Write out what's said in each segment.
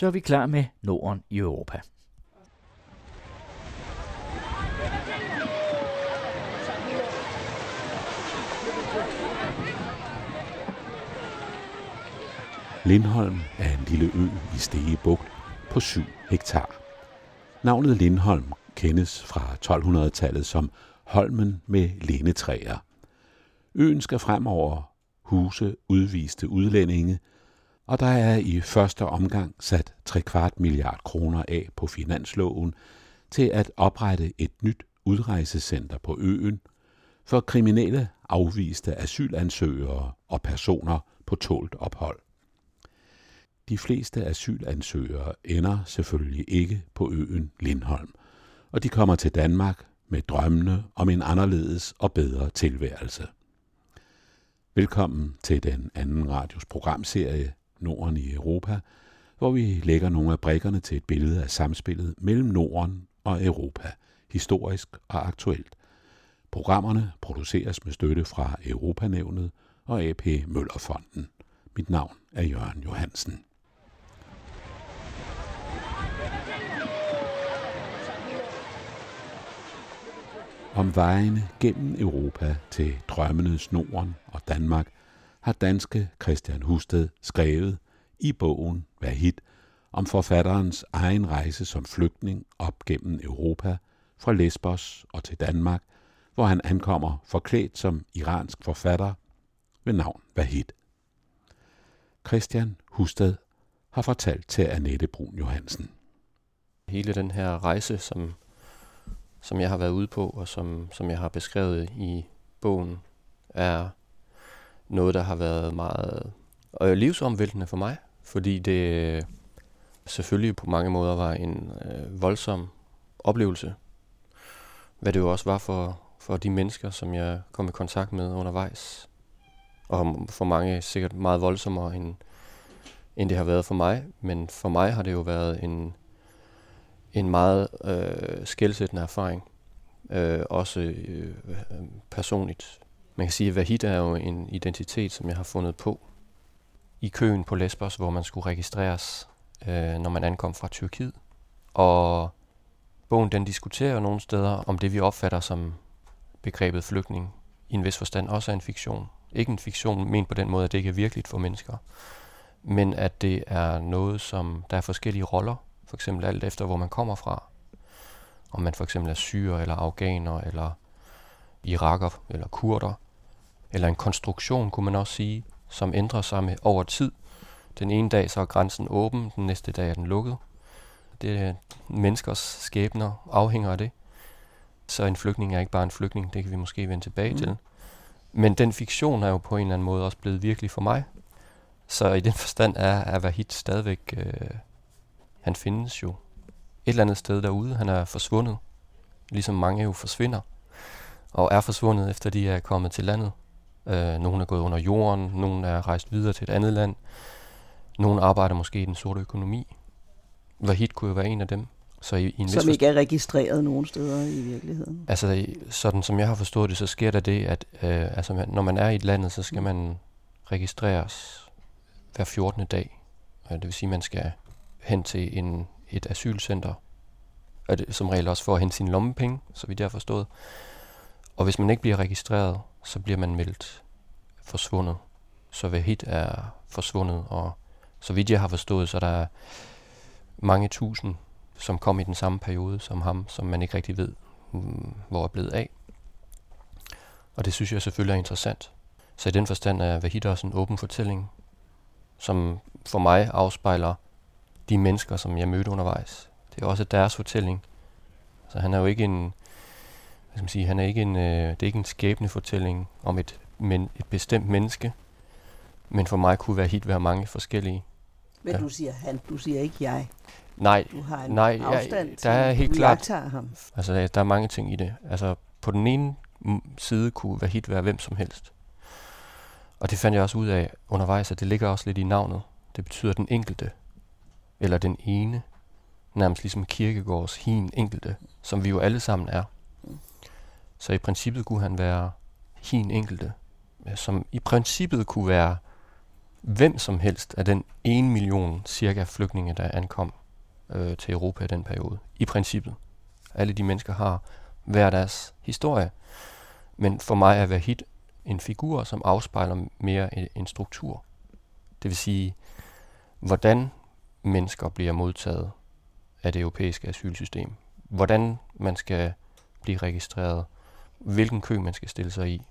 så er vi klar med Norden i Europa. Lindholm er en lille ø i Stege Bugt på 7 hektar. Navnet Lindholm kendes fra 1200-tallet som Holmen med lindetræer. Øen skal fremover huse udviste udlændinge, og der er i første omgang sat 3 kvart milliard kroner af på finansloven til at oprette et nyt udrejsecenter på øen for kriminelle afviste asylansøgere og personer på tålt ophold. De fleste asylansøgere ender selvfølgelig ikke på øen Lindholm, og de kommer til Danmark med drømmene om en anderledes og bedre tilværelse. Velkommen til den anden radios programserie Norden i Europa, hvor vi lægger nogle af brikkerne til et billede af samspillet mellem Norden og Europa, historisk og aktuelt. Programmerne produceres med støtte fra Europanævnet og AP Møllerfonden. Mit navn er Jørgen Johansen. Om vejene gennem Europa til drømmenes Norden og Danmark har danske Christian Husted skrevet i bogen hit om forfatterens egen rejse som flygtning op gennem Europa fra Lesbos og til Danmark, hvor han ankommer forklædt som iransk forfatter ved navn Vahid. Christian Husted har fortalt til Annette Brun Johansen. Hele den her rejse, som som jeg har været ude på, og som, som jeg har beskrevet i bogen, er noget, der har været meget og livsomvæltende for mig, fordi det øh, selvfølgelig på mange måder var en øh, voldsom oplevelse, hvad det jo også var for, for de mennesker, som jeg kom i kontakt med undervejs. Og for mange sikkert meget voldsommere, end, end det har været for mig. Men for mig har det jo været en, en meget øh, skældsættende erfaring. Øh, også øh, personligt. Man kan sige, at Vahid er jo en identitet, som jeg har fundet på i køen på Lesbos, hvor man skulle registreres, øh, når man ankom fra Tyrkiet. Og bogen den diskuterer nogle steder om det, vi opfatter som begrebet flygtning, i en vis forstand også er en fiktion. Ikke en fiktion ment på den måde, at det ikke er virkeligt for mennesker, men at det er noget, som der er forskellige roller for eksempel alt efter, hvor man kommer fra. Om man for eksempel er syrer, eller afghaner, eller iraker, eller kurder. Eller en konstruktion, kunne man også sige, som ændrer sig med over tid. Den ene dag så er grænsen åben, den næste dag er den lukket. Det er menneskers skæbner afhænger af det. Så en flygtning er ikke bare en flygtning, det kan vi måske vende tilbage mm. til. Men den fiktion er jo på en eller anden måde også blevet virkelig for mig. Så i den forstand er, er Vahid stadigvæk øh, han findes jo et eller andet sted derude. Han er forsvundet, ligesom mange jo forsvinder, og er forsvundet efter de er kommet til landet. Øh, nogle er gået under jorden, nogle er rejst videre til et andet land, nogle arbejder måske i den sorte økonomi. Vahid kunne jo være en af dem. Så i, i en som ikke er registreret nogen steder i virkeligheden? Altså, sådan som jeg har forstået det, så sker der det, at øh, altså, når man er i et land, så skal man registreres hver 14. dag. Det vil sige, at man skal hen til en, et asylcenter, og det, som regel også for at hente sine lommepenge, så vidt jeg har forstået. Og hvis man ikke bliver registreret, så bliver man meldt forsvundet. Så Vahid er forsvundet, og så vidt jeg har forstået, så er der mange tusind, som kom i den samme periode som ham, som man ikke rigtig ved, mm, hvor er blevet af. Og det synes jeg selvfølgelig er interessant. Så i den forstand er Vahid også en åben fortælling, som for mig afspejler de mennesker, som jeg mødte undervejs. Det er også deres fortælling. Så han er jo ikke en, hvad skal man sige, han er ikke en, øh, det er ikke en skæbne fortælling om et, men, et bestemt menneske, men for mig kunne være hit være mange forskellige. Men ja. du siger han, du siger ikke jeg. Nej, du har en nej, afstand ja, der er helt klart, ham. Altså, der, der er mange ting i det. Altså, på den ene side kunne være hit være hvem som helst. Og det fandt jeg også ud af undervejs, at det ligger også lidt i navnet. Det betyder den enkelte eller den ene, nærmest ligesom kirkegårds hin enkelte, som vi jo alle sammen er. Så i princippet kunne han være hin enkelte, som i princippet kunne være hvem som helst af den 1 million cirka flygtninge, der ankom øh, til Europa i den periode. I princippet. Alle de mennesker har hver deres historie. Men for mig er Vahid en figur, som afspejler mere en, en struktur. Det vil sige, hvordan mennesker bliver modtaget af det europæiske asylsystem. Hvordan man skal blive registreret. Hvilken kø man skal stille sig i.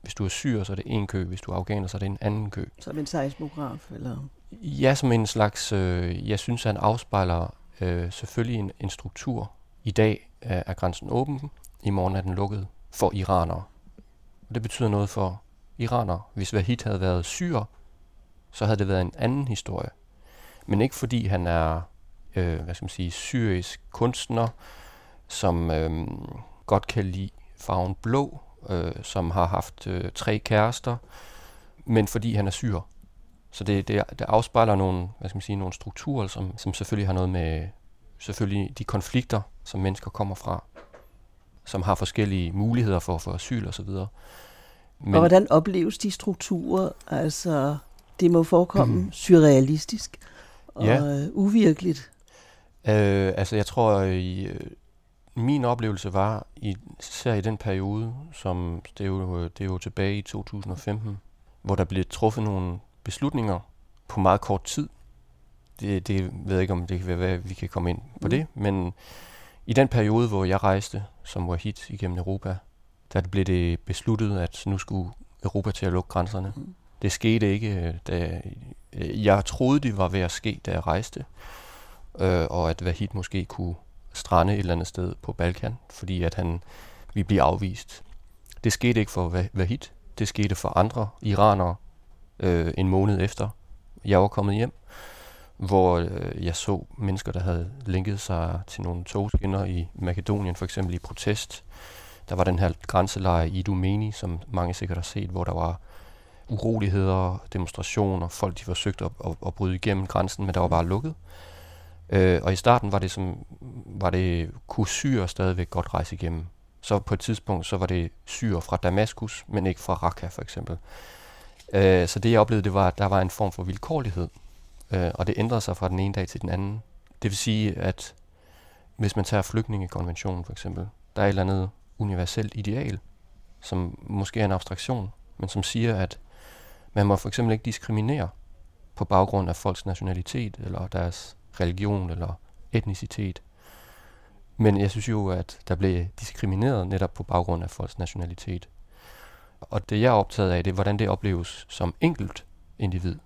Hvis du er syr, så er det en kø. Hvis du er afghaner, så er det en anden kø. Som en seismograf? Eller? Ja, som en slags... Øh, jeg synes, han afspejler øh, selvfølgelig en, en struktur. I dag er, er grænsen åben. I morgen er den lukket for iranere. Og det betyder noget for iranere. Hvis Vahid havde været syr, så havde det været en anden historie. Men ikke fordi han er, øh, hvad skal man sige, syrisk kunstner, som øh, godt kan lide farven blå, øh, som har haft øh, tre kærester, men fordi han er syr. Så det, det, det afspejler nogle, hvad skal man sige, nogle strukturer, som, som selvfølgelig har noget med selvfølgelig de konflikter, som mennesker kommer fra, som har forskellige muligheder for at få asyl og så videre. Men, og hvordan opleves de strukturer? Altså, det må forekomme mm. surrealistisk og ja. øh, uvirkeligt. Øh, altså, jeg tror, i, øh, min oplevelse var, i, især i den periode, som det er, jo, det er jo tilbage i 2015, hvor der blev truffet nogle beslutninger på meget kort tid. Det, det ved jeg ikke, om det kan være, at vi kan komme ind på mm. det, men i den periode, hvor jeg rejste som Wahid igennem Europa, der blev det besluttet, at nu skulle Europa til at lukke grænserne. Mm. Det skete ikke, da jeg troede, det var ved at ske, da jeg rejste, øh, og at Wahid måske kunne strande et eller andet sted på Balkan, fordi at han vi blive afvist. Det skete ikke for Vahid, det skete for andre iranere øh, en måned efter, jeg var kommet hjem, hvor øh, jeg så mennesker, der havde linket sig til nogle togskinner i Makedonien, for eksempel i protest. Der var den her grænselejr i Idumeni, som mange sikkert har set, hvor der var uroligheder, demonstrationer, folk de forsøgte at, at, at bryde igennem grænsen, men der var bare lukket. Øh, Øh, og i starten var det som var det kunne syre stadigvæk godt rejse igennem. Så på et tidspunkt så var det syre fra Damaskus, men ikke fra Raqqa for eksempel. Øh, så det jeg oplevede, det var, at der var en form for vilkårlighed, øh, og det ændrede sig fra den ene dag til den anden. Det vil sige, at hvis man tager flygtningekonventionen for eksempel, der er et eller andet universelt ideal, som måske er en abstraktion, men som siger, at man må for eksempel ikke diskriminere på baggrund af folks nationalitet, eller deres religion, eller etnicitet. Men jeg synes jo, at der blev diskrimineret netop på baggrund af folks nationalitet. Og det jeg er optaget af, det er, hvordan det opleves som enkelt individ.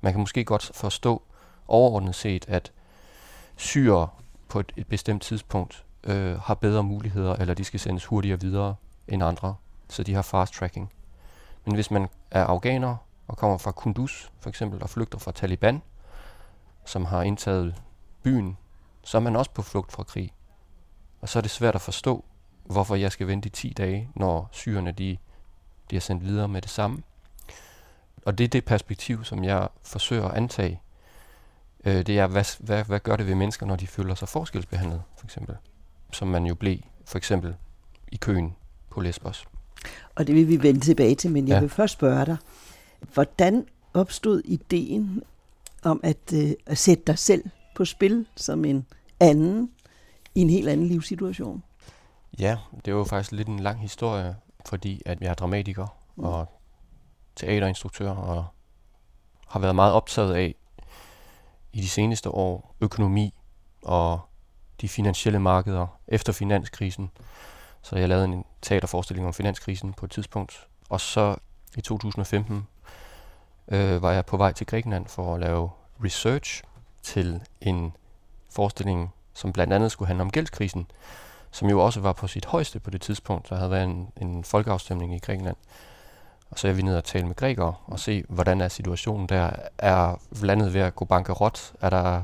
Man kan måske godt forstå overordnet set, at syre på et, et bestemt tidspunkt øh, har bedre muligheder, eller de skal sendes hurtigere videre end andre, så de har fast tracking. Men hvis man er afghaner og kommer fra Kunduz for eksempel og flygter fra Taliban, som har indtaget byen, så er man også på flugt fra krig. Og så er det svært at forstå, hvorfor jeg skal vente i 10 dage, når syrerne de, de er sendt videre med det samme. Og det er det perspektiv, som jeg forsøger at antage. Øh, det er, hvad, hvad, hvad gør det ved mennesker, når de føler sig forskelsbehandlet, for eksempel? Som man jo blev, for eksempel, i køen på Lesbos. Og det vil vi vende tilbage til, men jeg ja. vil først spørge dig, hvordan opstod ideen om at, øh, at sætte dig selv på spil som en anden i en helt anden livssituation? Ja, det jo faktisk lidt en lang historie, fordi at jeg er dramatiker mm. og teaterinstruktør og har været meget optaget af i de seneste år økonomi og de finansielle markeder efter finanskrisen. Så jeg lavede en teaterforestilling om finanskrisen på et tidspunkt. Og så i 2015 øh, var jeg på vej til Grækenland for at lave research til en forestilling, som blandt andet skulle handle om gældskrisen, som jo også var på sit højeste på det tidspunkt. Der havde været en, en folkeafstemning i Grækenland. Og så er vi ned og tale med grækere og se, hvordan er situationen der. Er landet ved at gå bankerot? Er der,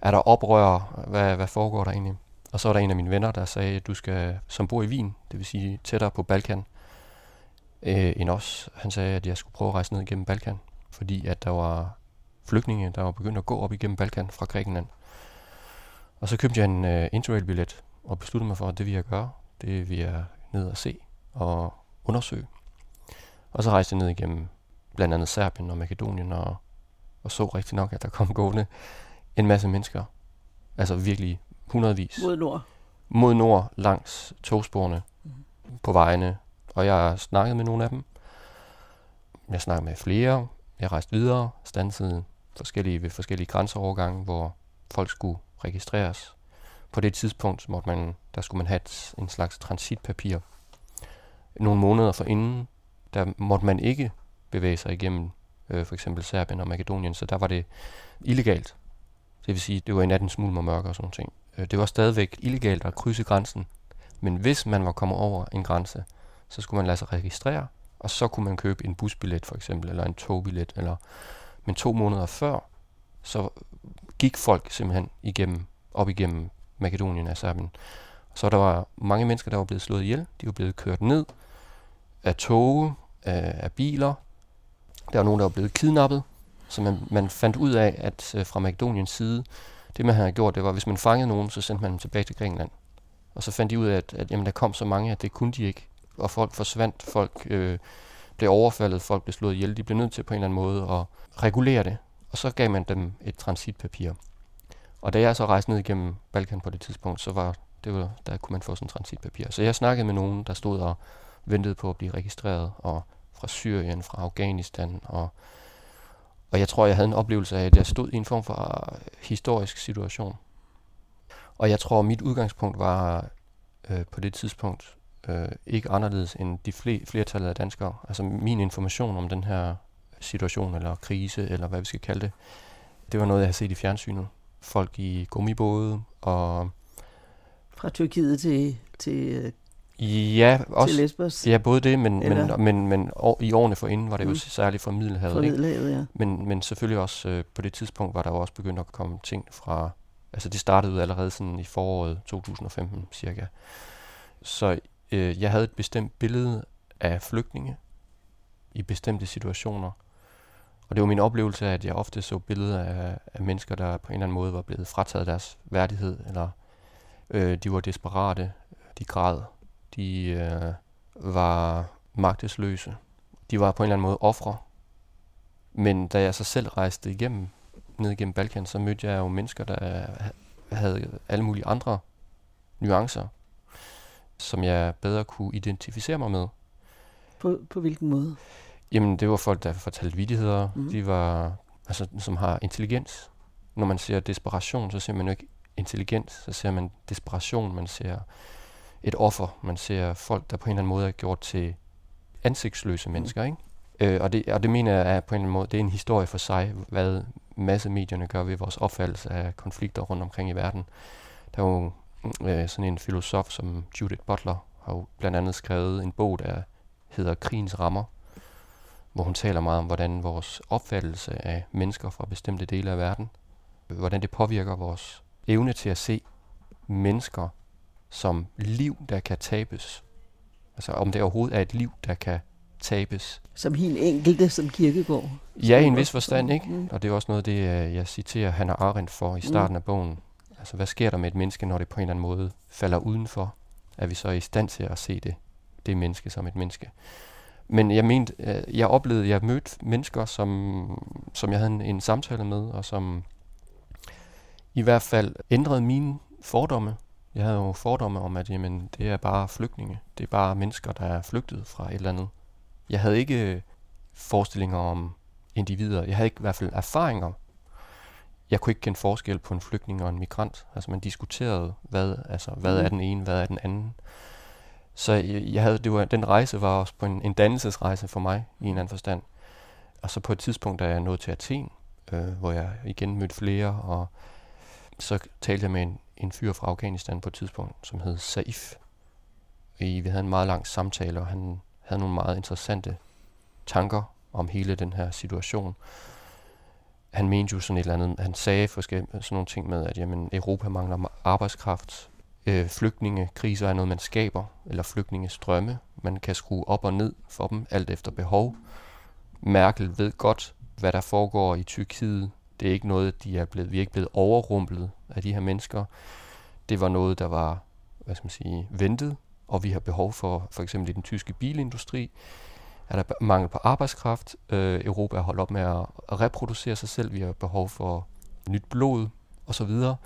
er der oprør? Hvad, hvad foregår der egentlig? Og så var der en af mine venner, der sagde, at du skal, som bor i Wien, det vil sige tættere på Balkan, øh, end os. Han sagde, at jeg skulle prøve at rejse ned igennem Balkan, fordi at der var flygtninge, der var begyndt at gå op igennem Balkan fra Grækenland. Og så købte jeg en uh, interrail-billet og besluttede mig for, at det vil jeg gøre. Det vil jeg ned og se og undersøge. Og så rejste jeg ned igennem blandt andet Serbien og Makedonien, og, og så rigtig nok, at der kom gående en masse mennesker. Altså virkelig hundredvis. Mod nord. Mod nord langs togsporene mm. på vejene. Og jeg har snakket med nogle af dem. Jeg snakkede med flere. Jeg rejste videre, stansede forskellige, ved forskellige grænseovergange, hvor folk skulle registreres. På det tidspunkt måtte man, der skulle man have en slags transitpapir. Nogle måneder forinden, der måtte man ikke bevæge sig igennem øh, for eksempel Serbien og Makedonien, så der var det illegalt. Det vil sige, det var i natten smuld og mørke og sådan ting. Øh, det var stadigvæk illegalt at krydse grænsen, men hvis man var kommet over en grænse, så skulle man lade sig registrere, og så kunne man købe en busbillet for eksempel, eller en togbillet, eller men to måneder før, så gik folk simpelthen igennem, op igennem Makedonien altså, og Serbien. Så der var mange mennesker, der var blevet slået ihjel. De var blevet kørt ned af toge, af, af biler. Der var nogen, der var blevet kidnappet. Så man, man fandt ud af, at øh, fra Makedoniens side, det man havde gjort, det var, at hvis man fangede nogen, så sendte man dem tilbage til Grækenland. Og så fandt de ud af, at, at jamen, der kom så mange, at det kunne de ikke. Og folk forsvandt, folk øh, blev overfaldet, folk blev slået ihjel. De blev nødt til på en eller anden måde at regulere det. Og så gav man dem et transitpapir. Og da jeg så rejste ned igennem Balkan på det tidspunkt, så var det var, der kunne man få sådan et transitpapir. Så jeg snakkede med nogen, der stod og ventede på at blive registreret, og fra Syrien, fra Afghanistan, og, og jeg tror, jeg havde en oplevelse af, at jeg stod i en form for øh, historisk situation. Og jeg tror, mit udgangspunkt var øh, på det tidspunkt øh, ikke anderledes end de fle- flertallet af danskere. Altså min information om den her situation, eller krise, eller hvad vi skal kalde det, det var noget, jeg havde set i fjernsynet. Folk i gummibåde, og... Fra Tyrkiet til, til Ja, også, til Lesbos? Ja, både det, men, men, men, men år, i årene forinden var det mm. jo særligt fra Middelhavet. Fra Middelhavet, ja. Men, men selvfølgelig også øh, på det tidspunkt var der jo også begyndt at komme ting fra... Altså det startede allerede sådan i foråret 2015 cirka. Så øh, jeg havde et bestemt billede af flygtninge i bestemte situationer. Og det var min oplevelse at jeg ofte så billeder af, af mennesker, der på en eller anden måde var blevet frataget deres værdighed, eller øh, de var desperate, de græd, de øh, var magtesløse. De var på en eller anden måde ofre. Men da jeg så selv rejste igennem, ned igennem Balkan, så mødte jeg jo mennesker, der havde alle mulige andre nuancer, som jeg bedre kunne identificere mig med. På, på hvilken måde? Jamen, det var folk, der fortalte vidigheder. Mm. De var, altså, som har intelligens. Når man ser desperation, så ser man jo ikke intelligens, så ser man desperation, man ser et offer, man ser folk, der på en eller anden måde er gjort til ansigtsløse mm. mennesker, ikke? Øh, og, det, og det mener jeg er på en eller anden måde, det er en historie for sig, hvad massemedierne gør ved vores opfattelse af konflikter rundt omkring i verden. Der er jo øh, sådan en filosof som Judith Butler, har jo blandt andet skrevet en bog, der hedder Krigens Rammer, hvor hun taler meget om, hvordan vores opfattelse af mennesker fra bestemte dele af verden, hvordan det påvirker vores evne til at se mennesker som liv, der kan tabes. Altså om det overhovedet er et liv, der kan tabes. Som helt enkelte, som kirkegård. Ja, i en vis forstand, ikke? Og det er også noget, det øh, jeg citerer Hannah Arendt for i starten mm. af bogen. Altså, hvad sker der med et menneske, når det på en eller anden måde falder udenfor? Er vi så i stand til at se det, det menneske som et menneske? Men jeg mente, øh, jeg oplevede, jeg mødte mennesker, som, som jeg havde en, en samtale med, og som i hvert fald ændrede mine fordomme. Jeg havde jo fordomme om, at jamen, det er bare flygtninge. Det er bare mennesker, der er flygtet fra et eller andet. Jeg havde ikke øh, forestillinger om individer. Jeg havde ikke i hvert fald erfaringer. Jeg kunne ikke kende forskel på en flygtning og en migrant. Altså man diskuterede, hvad, altså, hvad er mm. den ene, hvad er den anden. Så jeg, jeg havde, det var, den rejse var også på en, en dannelsesrejse for mig, i en anden forstand. Og så på et tidspunkt, da jeg nåede til Athen, øh, hvor jeg igen mødte flere, og så talte jeg med en, en fyr fra Afghanistan på et tidspunkt, som hed Saif. Vi havde en meget lang samtale, og han havde nogle meget interessante tanker om hele den her situation. Han mente jo sådan et eller andet, han sagde forskellige, sådan nogle ting med, at jamen, Europa mangler arbejdskraft, øh, flygtningekriser er noget, man skaber, eller flygtningestrømme. Man kan skrue op og ned for dem, alt efter behov. Merkel ved godt, hvad der foregår i Tyrkiet. Det er ikke noget, de er blevet, vi er ikke blevet overrumplet af de her mennesker. Det var noget, der var hvad skal man sige, ventet, og vi har behov for, for eksempel i den tyske bilindustri, er der mangel på arbejdskraft. Øh, Europa er holdt op med at, reproducere sig selv. Vi har behov for nyt blod og så videre.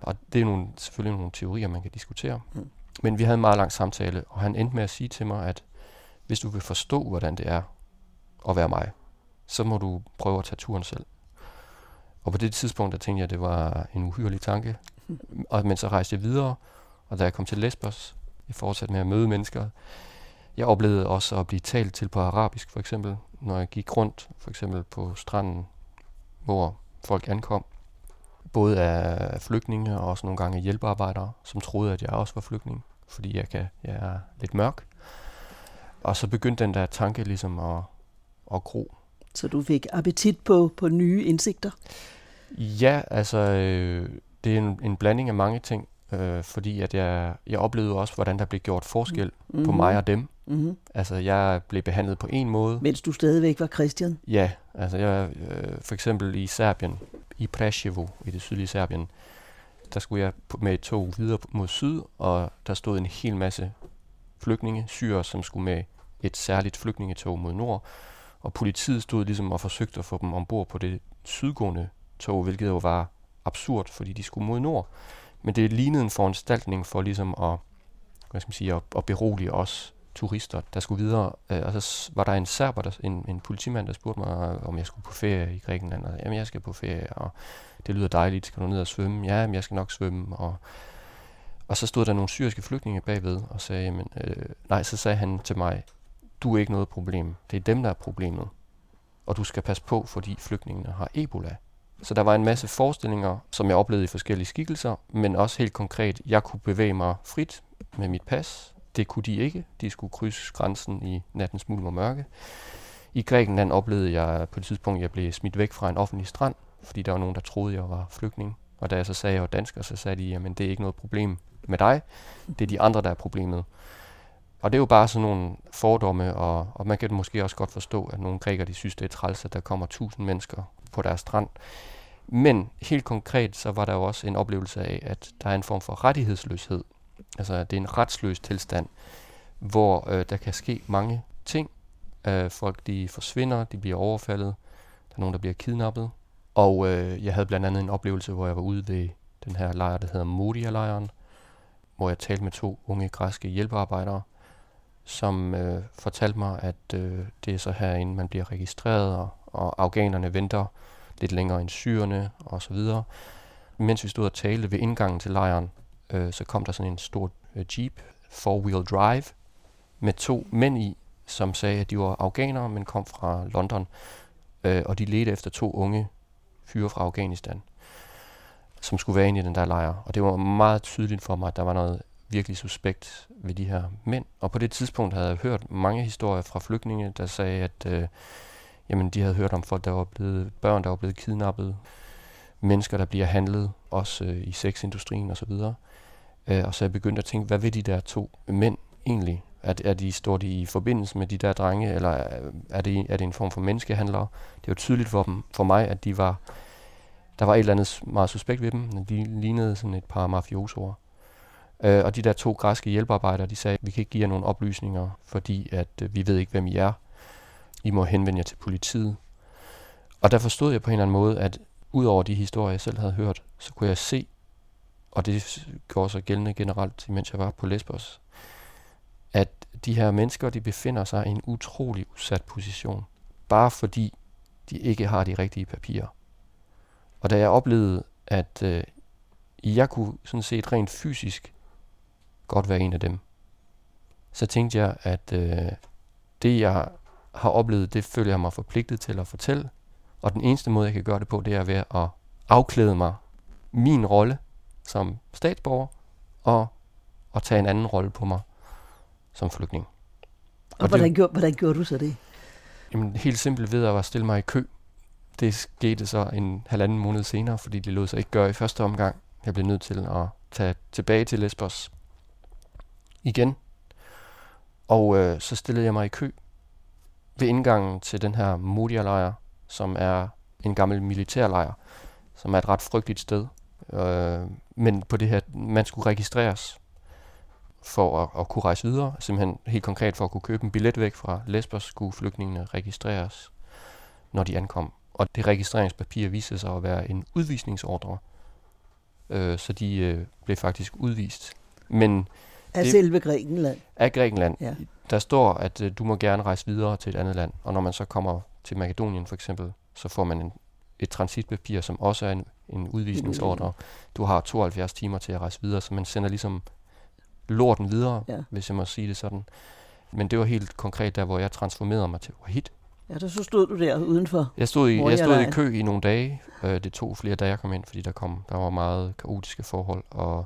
Og det er nogle, selvfølgelig nogle teorier, man kan diskutere. Mm. Men vi havde en meget lang samtale, og han endte med at sige til mig, at hvis du vil forstå, hvordan det er at være mig, så må du prøve at tage turen selv. Og på det tidspunkt, der tænkte jeg, at det var en uhyrelig tanke. Og, men så rejste jeg videre, og da jeg kom til Lesbos, jeg fortsatte med at møde mennesker. Jeg oplevede også at blive talt til på arabisk, for eksempel, når jeg gik rundt, for eksempel på stranden, hvor folk ankom. Både af flygtninge og også nogle gange hjælpearbejdere, som troede, at jeg også var flygtning, fordi jeg, kan, jeg er lidt mørk. Og så begyndte den der tanke ligesom at, at gro. Så du fik appetit på, på nye indsigter? Ja, altså øh, det er en, en blanding af mange ting, øh, fordi at jeg, jeg oplevede også, hvordan der blev gjort forskel mm-hmm. på mig og dem. Mm-hmm. Altså jeg blev behandlet på en måde. Mens du stadigvæk var Christian? Ja, altså jeg, øh, for eksempel i Serbien, i Preševo, i det sydlige Serbien, der skulle jeg med et tog videre mod syd, og der stod en hel masse flygtninge, syre, som skulle med et særligt flygtningetog mod nord, og politiet stod ligesom og forsøgte at få dem ombord på det sydgående tog, hvilket jo var absurd, fordi de skulle mod nord. Men det lignede en foranstaltning for ligesom at, hvad skal man sige, at, at berolige os turister, der skulle videre. Øh, og så var der en serber, der, en, en politimand, der spurgte mig, øh, om jeg skulle på ferie i Grækenland. Og jamen, jeg skal på ferie, og det lyder dejligt. Skal du ned og svømme? Ja, men jeg skal nok svømme. Og, og så stod der nogle syriske flygtninge bagved og sagde, jamen, øh, nej, så sagde han til mig, du er ikke noget problem. Det er dem, der er problemet. Og du skal passe på, fordi flygtningene har Ebola. Så der var en masse forestillinger, som jeg oplevede i forskellige skikkelser, men også helt konkret, jeg kunne bevæge mig frit med mit pas. Det kunne de ikke. De skulle krydse grænsen i nattens mulm og mørke. I Grækenland oplevede jeg på et tidspunkt, at jeg blev smidt væk fra en offentlig strand, fordi der var nogen, der troede, jeg var flygtning. Og da jeg så sagde, at jeg var dansker, så sagde de, at det er ikke noget problem med dig. Det er de andre, der er problemet. Og det er jo bare sådan nogle fordomme, og, og man kan måske også godt forstå, at nogle grækere de synes, det er træls, at der kommer tusind mennesker på deres strand. Men helt konkret, så var der jo også en oplevelse af, at der er en form for rettighedsløshed. Altså, det er en retsløs tilstand, hvor øh, der kan ske mange ting. Øh, folk, de forsvinder, de bliver overfaldet, der er nogen, der bliver kidnappet. Og øh, jeg havde blandt andet en oplevelse, hvor jeg var ude ved den her lejr, der hedder Modia-lejren, hvor jeg talte med to unge græske hjælpearbejdere, som øh, fortalte mig, at øh, det er så herinde, man bliver registreret, og, og afghanerne venter lidt længere end syrerne og så videre. Mens vi stod og talte ved indgangen til lejren, øh, så kom der sådan en stor øh, jeep, four-wheel drive, med to mænd i, som sagde, at de var afghanere, men kom fra London, øh, og de ledte efter to unge fyre fra Afghanistan, som skulle være inde i den der lejr. Og det var meget tydeligt for mig, at der var noget virkelig suspekt ved de her mænd. Og på det tidspunkt havde jeg hørt mange historier fra flygtninge, der sagde, at øh, jamen, de havde hørt om folk, der var blevet børn, der var blevet kidnappet, mennesker, der bliver handlet, også øh, i sexindustrien osv. Øh, og så jeg begyndte at tænke, hvad vil de der to mænd egentlig? Er, er de, står de i forbindelse med de der drenge, eller er det, er det en form for menneskehandlere? Det var tydeligt for, dem, for mig, at de var, der var et eller andet meget suspekt ved dem. De lignede sådan et par mafiosoer. Øh, og de der to græske hjælpearbejdere, de sagde, vi kan ikke give jer nogle oplysninger, fordi at øh, vi ved ikke, hvem I er. I må henvende jer til politiet. Og der forstod jeg på en eller anden måde, at ud over de historier, jeg selv havde hørt, så kunne jeg se, og det gjorde så gældende generelt, mens jeg var på Lesbos, at de her mennesker, de befinder sig i en utrolig udsat position, bare fordi de ikke har de rigtige papirer. Og da jeg oplevede, at øh, jeg kunne sådan set rent fysisk godt være en af dem. Så tænkte jeg, at øh, det jeg har oplevet, det føler jeg mig forpligtet til at fortælle. Og den eneste måde, jeg kan gøre det på, det er ved at afklæde mig min rolle som statsborger, og at tage en anden rolle på mig som flygtning. Og, og hvordan, det, gjorde, hvordan gjorde du så det? Jamen, helt simpelt ved at stille mig i kø. Det skete så en halvanden måned senere, fordi det lod sig ikke gøre i første omgang. Jeg blev nødt til at tage tilbage til Lesbos igen. Og øh, så stillede jeg mig i kø ved indgangen til den her Modia-lejr, som er en gammel militærlejr, som er et ret frygteligt sted. Øh, men på det her, man skulle registreres for at, at kunne rejse videre. Simpelthen helt konkret for at kunne købe en billet væk fra Lesbos, skulle flygtningene registreres, når de ankom. Og det registreringspapir viste sig at være en udvisningsordre, øh, så de øh, blev faktisk udvist. Men Af Det- selve Grækenland. af Grækenland, Ja. Der står, at øh, du må gerne rejse videre til et andet land. Og når man så kommer til Makedonien for eksempel, så får man en, et transitpapir, som også er en, en udvisningsordre. Du har 72 timer til at rejse videre, så man sender ligesom lorten videre, Ja. hvis jeg må sige det sådan. Men det var helt konkret der, hvor jeg transformerede mig til Wahid. Ja, der så stod du der udenfor. Jeg stod i, jeg stod i kø i nogle dage. Øh, det tog flere dage at komme ind, fordi der, kom, der var meget kaotiske forhold, og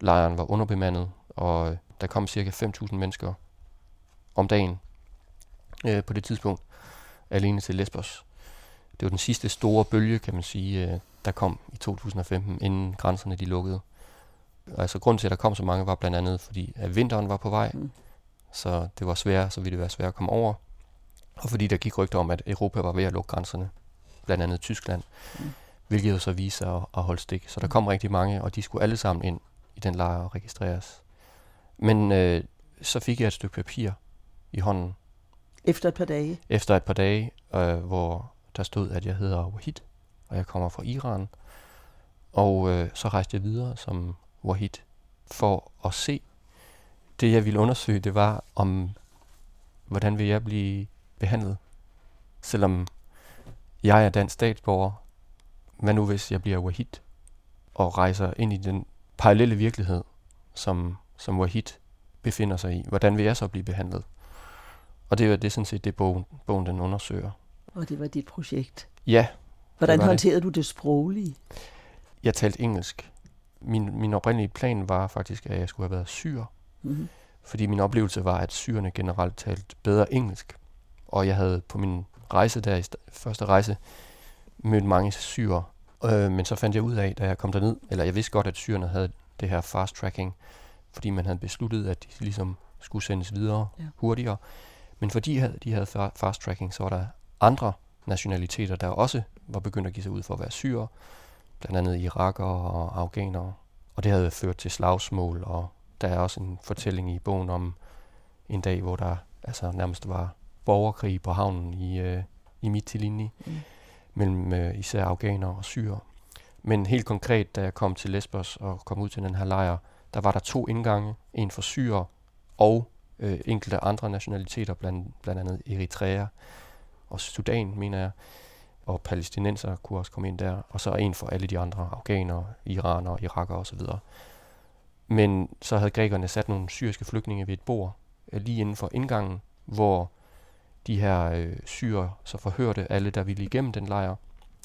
lejren var underbemandet, og der kom cirka 5.000 mennesker om dagen øh, på det tidspunkt, alene til Lesbos. Det var den sidste store bølge, kan man sige, øh, der kom i 2015, inden grænserne de lukkede. Altså grunden til, at der kom så mange, var blandt andet, fordi at vinteren var på vej, Mm. så det var svært, så ville det være svært at komme over. Og fordi der gik rygter om, at Europa var ved at lukke grænserne, blandt andet Tyskland, Mm. mm. hvilket jo så viste sig at, at holde stik. Så der kom rigtig mange, og de skulle alle sammen ind i den lejr og registreres. Men øh, så fik jeg et stykke papir i hånden, Efter et par dage. efter et par dage, øh, hvor der stod, at jeg hedder Wahid, og jeg kommer fra Iran. Og øh, så rejste jeg videre som Wahid for at se. Det jeg ville undersøge, det var om, hvordan vil jeg blive behandlet, selvom jeg er dansk statsborger. Hvad nu hvis jeg bliver Wahid og rejser ind i den parallelle virkelighed, som, som Wahid befinder sig i? Hvordan vil jeg så blive behandlet? Og det det er sådan set det, bogen, bogen den undersøger. Og det var dit projekt. Ja, Hvordan det. håndterede du det sproglige? jeg talte engelsk. Min, min oprindelige plan var faktisk, at jeg skulle have været syr, Mm-hmm. fordi min oplevelse var, at syrerne generelt talte bedre engelsk. Og jeg havde på min rejse der, i st- første rejse, mødt mange syre. Øh, men så fandt jeg ud af, da jeg kom derned, eller jeg vidste godt, at syrerne havde det her fast tracking, fordi man havde besluttet, at de ligesom skulle sendes videre ja. hurtigere. Men fordi de havde, de havde fa- fast tracking, så var der andre nationaliteter, der også var begyndt at give sig ud for at være syre, blandt andet irakere og afghanere. Og det havde ført til slagsmål, og der er også en fortælling i bogen om en dag, hvor der altså nærmest var borgerkrig på havnen i, øh, i Mytilini Mm. mellem øh, især afghanere og syre. Men helt konkret, da jeg kom til Lesbos og kom ud til den her lejr, der var der to indgange, en for syre og øh, enkelte andre nationaliteter, blandt, blandt andet Eritrea og Sudan, mener jeg, og palæstinenser kunne også komme ind der, og så en for alle de andre, afghanere, iranere, irakere osv. Men så havde grækerne sat nogle syriske flygtninge ved et bord, øh, lige inden for indgangen, hvor de her øh, syre så forhørte alle, der ville igennem den lejr,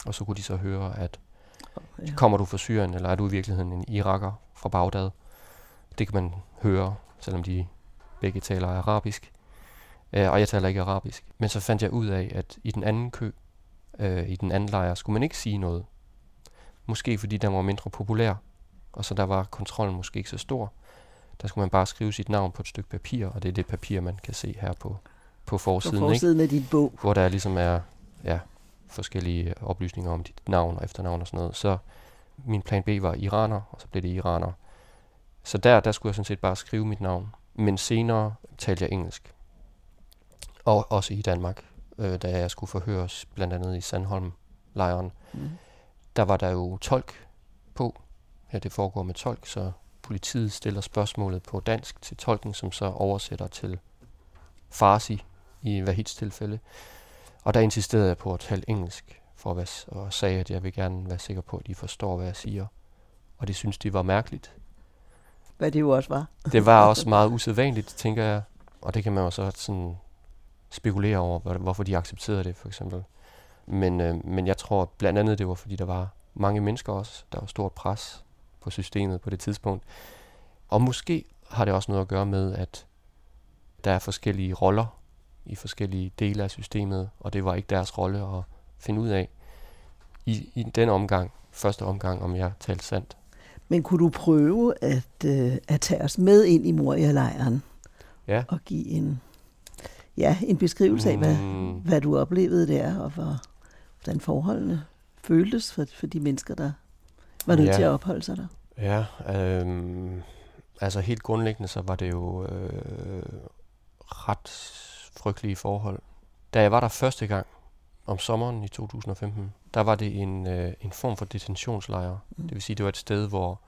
og så kunne de så høre, at Ja. kommer du fra Syrien, eller er du i virkeligheden en iraker fra Bagdad? Det kan man høre, selvom de begge taler arabisk. Øh, og jeg taler ikke arabisk. Men så fandt jeg ud af, at i den anden kø, øh, i den anden lejr, skulle man ikke sige noget. Måske fordi den var mindre populær, og så der var kontrollen måske ikke så stor. Der skulle man bare skrive sit navn på et stykke papir, og det er det papir, man kan se her på, på På forsiden. ikke? forsiden af dit bog. hvor der ligesom er ja, forskellige oplysninger om dit navn og efternavn og sådan noget. Så min plan B var iraner, og så blev det iraner. Så der, der skulle jeg sådan set bare skrive mit navn. Men senere talte jeg engelsk. Og også i Danmark, øh, da jeg skulle forhøres, blandt andet i Sandholm-lejren. Mm. Der var der jo tolk på. Ja, det foregår med tolk, så politiet stiller spørgsmålet på dansk til tolken, som så oversætter til farsi i Wahids tilfælde. Og der insisterede jeg på at tale engelsk, for at være, og sagde, at jeg vil gerne være sikker på, at de forstår, hvad jeg siger. Og det synes de var mærkeligt. Hvad det jo også var. Det var også meget usædvanligt, tænker jeg. Og det kan man jo så sådan spekulere over, hvorfor de accepterede det, for eksempel. Men, øh, men jeg tror blandt andet, det var, fordi der var mange mennesker også. Der var stort pres på systemet på det tidspunkt. Og måske har det også noget at gøre med, at der er forskellige roller i forskellige dele af systemet, og det var ikke deres rolle at finde ud af i, i den omgang, første omgang, om jeg talte sandt. Men kunne du prøve at, øh, at tage os med ind i Moria-lejren Ja. og give en, ja, en beskrivelse af, hvad, Mm. hvad du oplevede der, og hvor, hvordan forholdene føltes for, for de mennesker, der var nødt Ja. til at opholde sig der? Ja, øhm, altså helt grundlæggende, så var det jo øh, ret frygtelige forhold. Da jeg var der første gang, om sommeren i 2015, der var det en, øh, en form for detentionslejr. Mm. Det vil sige, det var et sted, hvor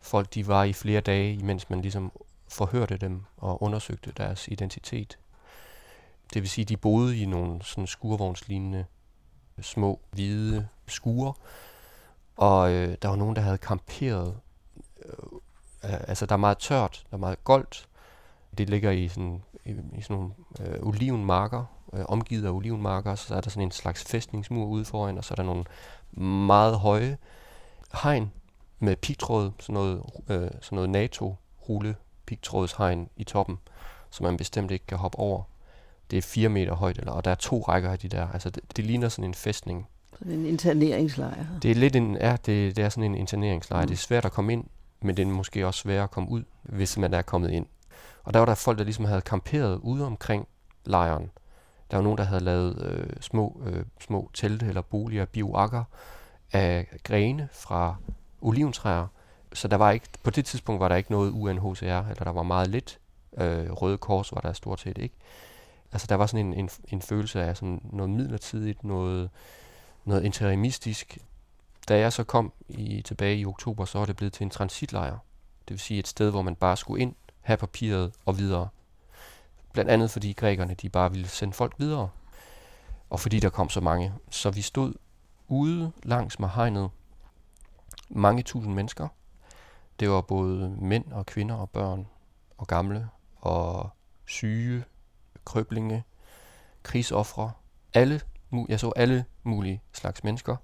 folk de var i flere dage, imens man ligesom forhørte dem og undersøgte deres identitet. Det vil sige, de boede i nogle sådan skurvognslignende små hvide skure, og øh, der var nogen, der havde kamperet. Øh, altså, der er meget tørt, der er meget goldt. Det ligger i sådan, i, i sådan nogle øh, olivenmarker, øh, omgivet af olivenmarker, så er der sådan en slags fæstningsmur ude foran, og så er der nogle meget høje hegn med pigtråd, sådan noget, øh, sådan noget NATO-rulle pigtrådshegn i toppen, som man bestemt ikke kan hoppe over. Det er fire meter højt, eller, og der er to rækker af de der. Altså det, det ligner sådan en fæstning. Sådan en interneringslejr. Det er lidt en, ja, det, det er sådan en interneringslejr. Mm. Det er svært at komme ind, men det er måske også svært at komme ud, hvis man er kommet ind. Og der var der folk, der ligesom havde kamperet ude omkring lejren. Der var nogen, der havde lavet øh, små, øh, små telte eller boliger, bioakker af grene fra oliventræer. Så der var ikke, på det tidspunkt var der ikke noget UNHCR, eller der var meget lidt. Øh, Røde Kors var der stort set ikke. Altså der var sådan en, en, en følelse af sådan noget midlertidigt, noget, noget interimistisk. Da jeg så kom i, tilbage i oktober, så var det blevet til en transitlejr. Det vil sige et sted, hvor man bare skulle ind, have papiret og videre. Blandt andet fordi grækerne de bare ville sende folk videre. Og fordi der kom så mange. Så vi stod ude langs med hegnet. Mange tusind mennesker. Det var både mænd og kvinder og børn og gamle og syge, krøblinge, krigsoffre. Alle, jeg så alle mulige slags mennesker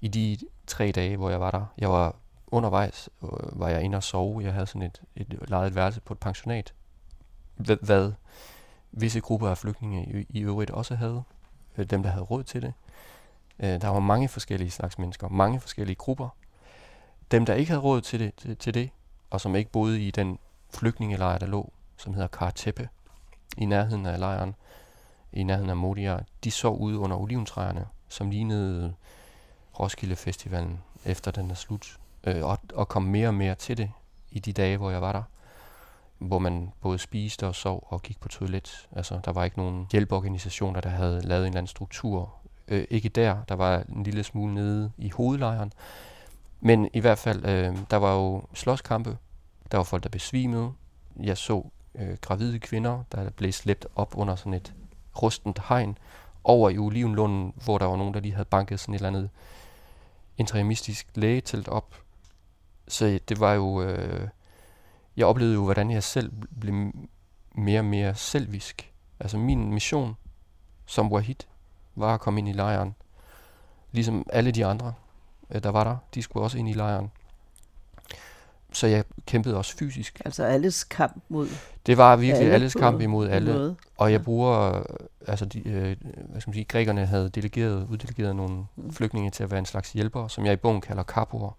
i de tre dage, hvor jeg var der. Jeg var undervejs, øh, var jeg inde og sove. Jeg havde sådan et, et lejet værelse på et pensionat. Hvad, hvad visse grupper af flygtninge i, i øvrigt også havde. Øh, dem, der havde råd til det. Øh, der var mange forskellige slags mennesker, mange forskellige grupper. Dem, der ikke havde råd til det, til, til det og som ikke boede i den flygtningelejr, der lå, som hedder Karteppe, i nærheden af lejren, i nærheden af Modia, de så ude under oliventræerne, som lignede Roskilde Festivalen, efter den er slut, øh, og, og kom mere og mere til det i de dage, hvor jeg var der hvor man både spiste og sov og gik på toilet. Altså, der var ikke nogen hjælpeorganisationer, der havde lavet en eller anden struktur. Øh, ikke der, der var en lille smule nede i hovedlejren. Men i hvert fald, øh, der var jo slåskampe. Der var folk, der besvimede. Jeg så øh, gravide kvinder, der blev slæbt op under sådan et rustent hegn over i Olivenlunden, hvor der var nogen, der lige havde banket sådan et eller andet interimistisk lægetelt op. Så det var jo... Øh, jeg oplevede jo, hvordan jeg selv blev mere og mere selvisk. Altså min mission som Wahid var at komme ind i lejren. Ligesom alle de andre, øh, der var der, de skulle også ind i lejren. Så jeg kæmpede også fysisk. Altså alles kamp mod Det var virkelig alle alles kamp imod alle. Noget. Og jeg bruger, altså de, øh, hvad skal man sige, grækerne havde delegeret, uddelegeret nogle mm. flygtninge til at være en slags hjælper, som jeg i bogen kalder kapoer.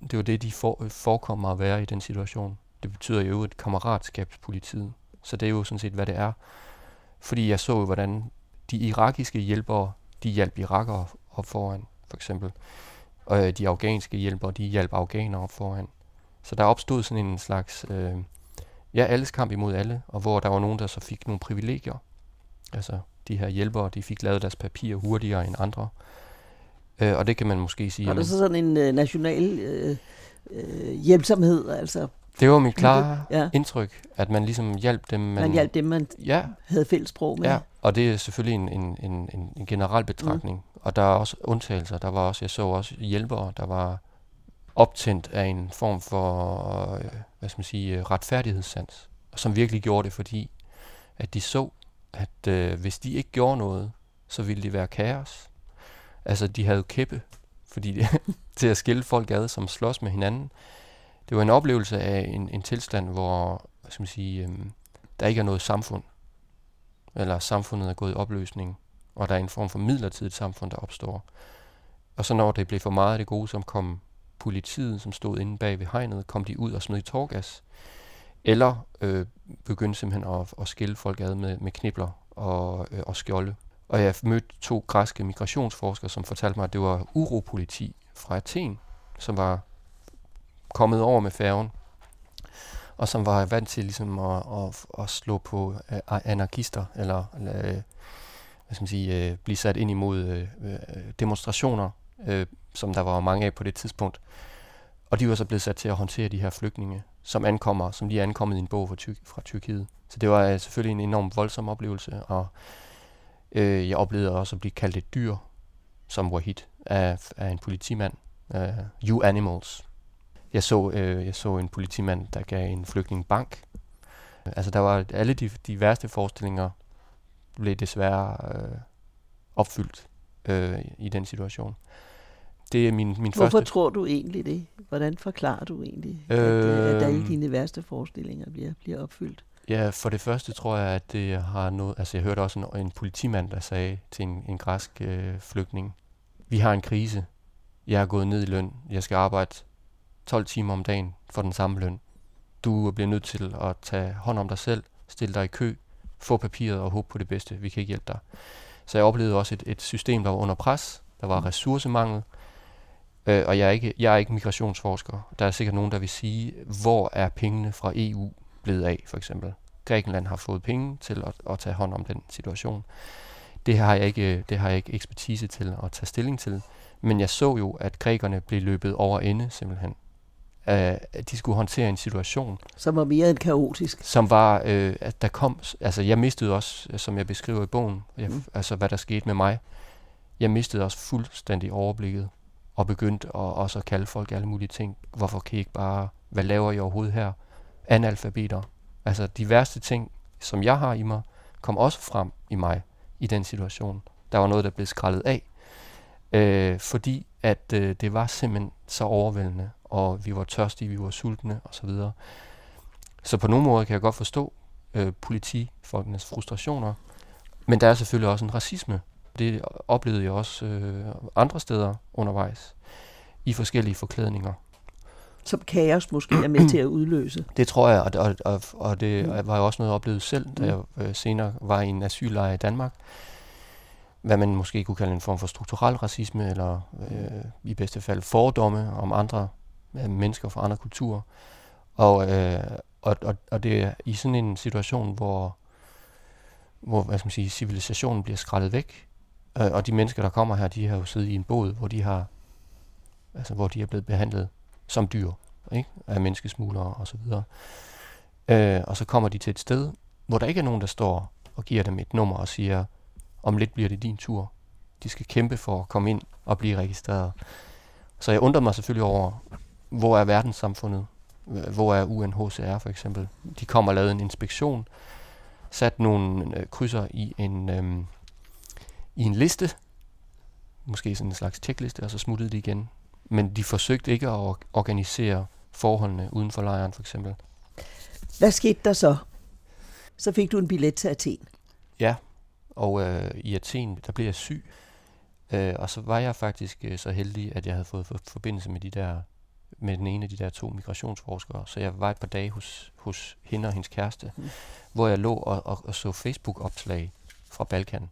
Det var det, de for, øh, forekommer at være i den situation. Det betyder jo et kammeratskabspolitiet. Så det er jo sådan set, hvad det er. Fordi jeg så jo, hvordan de irakiske hjælpere, de hjalp irakere op foran, for eksempel. Og øh, de afghanske hjælpere, de hjalp afghanere op foran. Så der opstod sådan en slags, øh, ja, alles kamp imod alle, og hvor der var nogen, der så fik nogle privilegier. Altså, de her hjælpere, de fik lavet deres papirer hurtigere end andre. Øh, og det kan man måske sige... Var der så sådan en øh, national øh, øh, hjælpsomhed, altså det var mit klare ja. indtryk, at man ligesom hjalp dem, man, man hjalp dem, man ja. havde fælles sprog med. Ja, og det er selvfølgelig en, en, en, en generel betragtning. Mm. Og der er også undtagelser. Der var også, jeg så også hjælpere, der var optændt af en form for, øh, hvad skal man sige, retfærdighedssans, som virkelig gjorde det, fordi at de så, at øh, hvis de ikke gjorde noget, så ville det være kaos. Altså, de havde kæppe, fordi det, til at skille folk ad, som slås med hinanden det var en oplevelse af en, en tilstand, hvor hvad skal man sige, øhm, der ikke er noget samfund, eller samfundet er gået i opløsning, og der er en form for midlertidigt samfund, der opstår. Og så når det blev for meget af det gode, som kom politiet, som stod inde bag ved hegnet, kom de ud og smed i torgas, eller øh, begyndte simpelthen at, at skille folk ad med, med knibler og, øh, og skjolde. Og jeg mødte to græske migrationsforskere, som fortalte mig, at det var uropoliti fra Athen, som var kommet over med færgen og som var vant til ligesom at, at, at slå på øh, anarkister, eller, eller øh, hvad skal man sige, øh, blive sat ind imod øh, øh, demonstrationer, øh, som der var mange af på det tidspunkt. Og de var så blevet sat til at håndtere de her flygtninge, som ankommer, som lige er ankommet i en bog fra, Ty- fra Tyrkiet. Så det var øh, selvfølgelig en enorm voldsom oplevelse, og øh, jeg oplevede også at blive kaldt et dyr, som Wahid, af, af en politimand. Uh, you animals. Jeg så, øh, jeg så en politimand, der gav en flygtning bank. Altså der var alle de, de værste forestillinger blev desværre øh, opfyldt øh, i den situation. Det er min, min Hvorfor første... tror du egentlig det? Hvordan forklarer du egentlig, øh... at, øh, at alle dine værste forestillinger bliver, bliver opfyldt? Ja, for det første tror jeg, at det har noget... Altså, jeg hørte også en, en politimand, der sagde til en, en græsk øh, flygtning, vi har en krise. Jeg er gået ned i løn. Jeg skal arbejde 12 timer om dagen for den samme løn. Du bliver nødt til at tage hånd om dig selv, stille dig i kø, få papiret og håbe på det bedste. Vi kan ikke hjælpe dig. Så jeg oplevede også et, et system, der var under pres. Der var ressourcemangel. Øh, og jeg er, ikke, jeg er ikke migrationsforsker. Der er sikkert nogen, der vil sige, hvor er pengene fra EU blevet af, for eksempel. Grækenland har fået penge til at, at tage hånd om den situation. Det har, jeg ikke, det har jeg ikke ekspertise til at tage stilling til. Men jeg så jo, at grækerne blev løbet over ende, simpelthen. Uh, at de skulle håndtere en situation, Som var mere end kaotisk. som var, øh, at der kom, altså jeg mistede også, øh, som jeg beskriver i bogen, jeg, mm. altså hvad der skete med mig, jeg mistede også fuldstændig overblikket, og begyndte at, også at kalde folk alle mulige ting. Hvorfor kan I ikke bare, hvad laver I overhovedet her? Analfabeter. Altså de værste ting, som jeg har i mig, kom også frem i mig i den situation. Der var noget, der blev skrællet af, øh, fordi at øh, det var simpelthen så overvældende, og vi var tørstige, vi var sultne osv. Så på nogle måder kan jeg godt forstå øh, politifolkenes frustrationer, men der er selvfølgelig også en racisme. Det oplevede jeg også øh, andre steder undervejs, i forskellige forklædninger. Som kaos måske er med til at udløse. Det tror jeg, og, og, og, og det Mm. var jo også noget, jeg oplevede selv, da Mm. jeg øh, senere var i en asyllejr i Danmark. Hvad man måske kunne kalde en form for strukturel racisme, eller øh, i bedste fald fordomme om andre øh, mennesker fra andre kulturer. Og, øh, og, og, og det er i sådan en situation, hvor, hvor hvad skal man sige, civilisationen bliver skrællet væk, øh, og de mennesker, der kommer her, de har jo siddet i en båd, hvor de har altså hvor de er blevet behandlet som dyr ikke? af menneskesmuglere og så videre. Øh, og så kommer de til et sted, hvor der ikke er nogen, der står og giver dem et nummer og siger, om lidt bliver det din tur. De skal kæmpe for at komme ind og blive registreret. Så jeg undrer mig selvfølgelig over, hvor er verdenssamfundet? Hvor er UNHCR for eksempel? De kommer og lavede en inspektion, sat nogle øh, krydser i en, øh, i en liste, måske sådan en slags tjekliste, og så smuttede de igen. Men de forsøgte ikke at or- organisere forholdene uden for lejren for eksempel. Hvad skete der så? Så fik du en billet til Athen. Ja, og øh, i Athen, der blev jeg syg. Øh, og så var jeg faktisk øh, så heldig, at jeg havde fået for, forbindelse med de der med den ene af de der to migrationsforskere. Så jeg var et par dage hos, hos hende og hendes kæreste, mm. hvor jeg lå og, og, og så Facebook-opslag fra Balkan,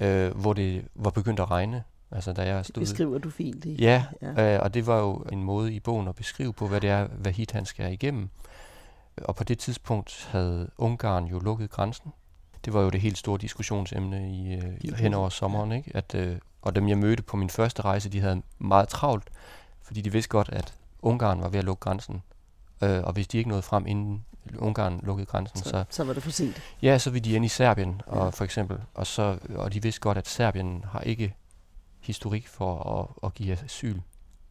øh, hvor det var begyndt at regne. Altså da jeg Det stod... beskriver du fint. Det. Ja, ja. Øh, og det var jo en måde i bogen at beskrive på, hvad det er, hvad hit han skal igennem. Og på det tidspunkt havde Ungarn jo lukket grænsen. Det var jo det helt store diskusionsemne i, øh, I hen over sommeren. Ikke? At, øh, og dem jeg mødte på min første rejse, de havde meget travlt, fordi de vidste godt, at Ungarn var ved at lukke grænsen. Øh, og hvis de ikke nåede frem, inden Ungarn lukkede grænsen, så, Så, så var det for sent. Ja, så vil de ind i Serbien, og Ja. for eksempel. Og, så, og de vidste godt, at Serbien har ikke historik for at, at give asyl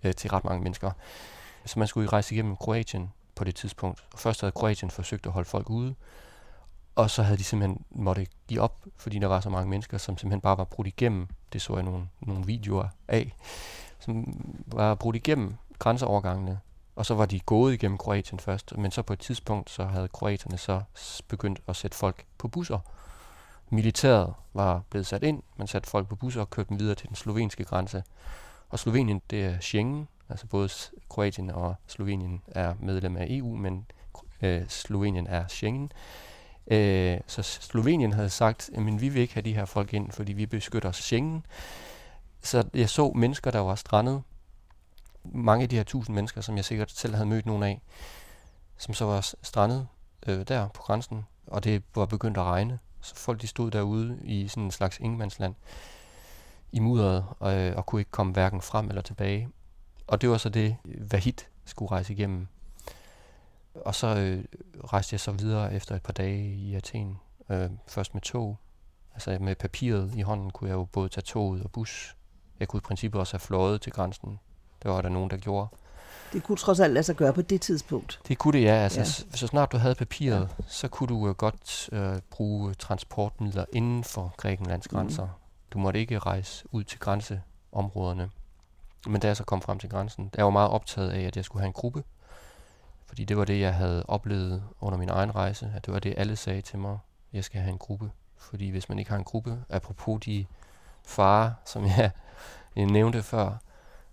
øh, til ret mange mennesker. Så man skulle jo rejse igennem Kroatien på det tidspunkt. Først havde Kroatien forsøgt at holde folk ude, og så havde de simpelthen måtte give op, fordi der var så mange mennesker, som simpelthen bare var brudt igennem. Det så jeg nogle, nogle videoer af, som var brudt igennem grænseovergangene. Og så var de gået igennem Kroatien først, men så på et tidspunkt, så havde kroaterne så begyndt at sætte folk på busser. Militæret var blevet sat ind, man satte folk på busser og kørte dem videre til den slovenske grænse. Og Slovenien, det er Schengen, altså både Kroatien og Slovenien er medlem af EU, men øh, Slovenien er Schengen. Øh, så Slovenien havde sagt, at vi vil ikke have de her folk ind, fordi vi beskytter Schengen. Så jeg så mennesker, der var strandet. Mange af de her tusind mennesker, som jeg sikkert selv havde mødt nogen af, som så var strandet øh, der på grænsen, og det var begyndt at regne. Så folk de stod derude i sådan en slags ingemandsland i mudderet og, øh, og kunne ikke komme hverken frem eller tilbage. Og det var så det, Vahid skulle rejse igennem. Og så øh, rejste jeg så videre efter et par dage i Athen. Øh, først med tog. Altså med papiret i hånden kunne jeg jo både tage toget og bus. Jeg kunne i princippet også have fløjet til grænsen. Det var der nogen, der gjorde. Det kunne trods alt lade sig gøre på det tidspunkt. Det kunne det, ja. Altså, ja. Så snart du havde papiret, ja. så kunne du uh, godt uh, bruge transportmidler inden for Grækenlands mhm. grænser. Mm. Du måtte ikke rejse ud til grænseområderne. Men da jeg så kom frem til grænsen, jeg var meget optaget af, at jeg skulle have en gruppe. Fordi det var det, jeg havde oplevet under min egen rejse. At det var det, alle sagde til mig. Jeg skal have en gruppe. Fordi hvis man ikke har en gruppe, apropos de farer, som jeg, jeg nævnte før,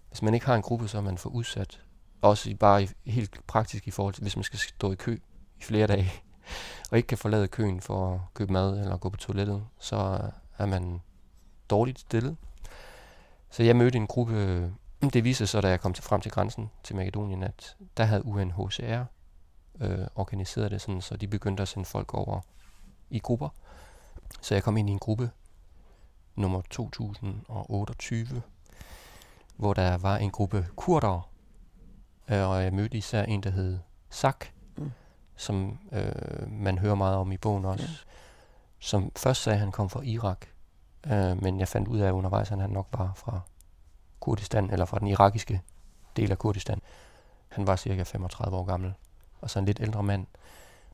hvis man ikke har en gruppe, så er man for udsat også i, bare i, helt praktisk i forhold til, hvis man skal stå i kø i flere dage, og ikke kan forlade køen for at købe mad eller gå på toilettet, så øh, er man dårligt stillet. Så jeg mødte en gruppe, det viste sig, så, da jeg kom til, frem til grænsen til Makedonien, at der havde UNHCR øh, organiseret det sådan, så de begyndte at sende folk over i grupper. Så jeg kom ind i en gruppe nummer 2028, hvor der var en gruppe kurdere, Øh, og jeg mødte især en, der hed Sak, mm. som øh, man hører meget om i bogen også. Ja. Som først sagde, at han kom fra Irak, øh, men jeg fandt ud af undervejs, at han nok var fra Kurdistan, eller fra den irakiske del af Kurdistan. Han var cirka 35 år gammel, og så en lidt ældre mand,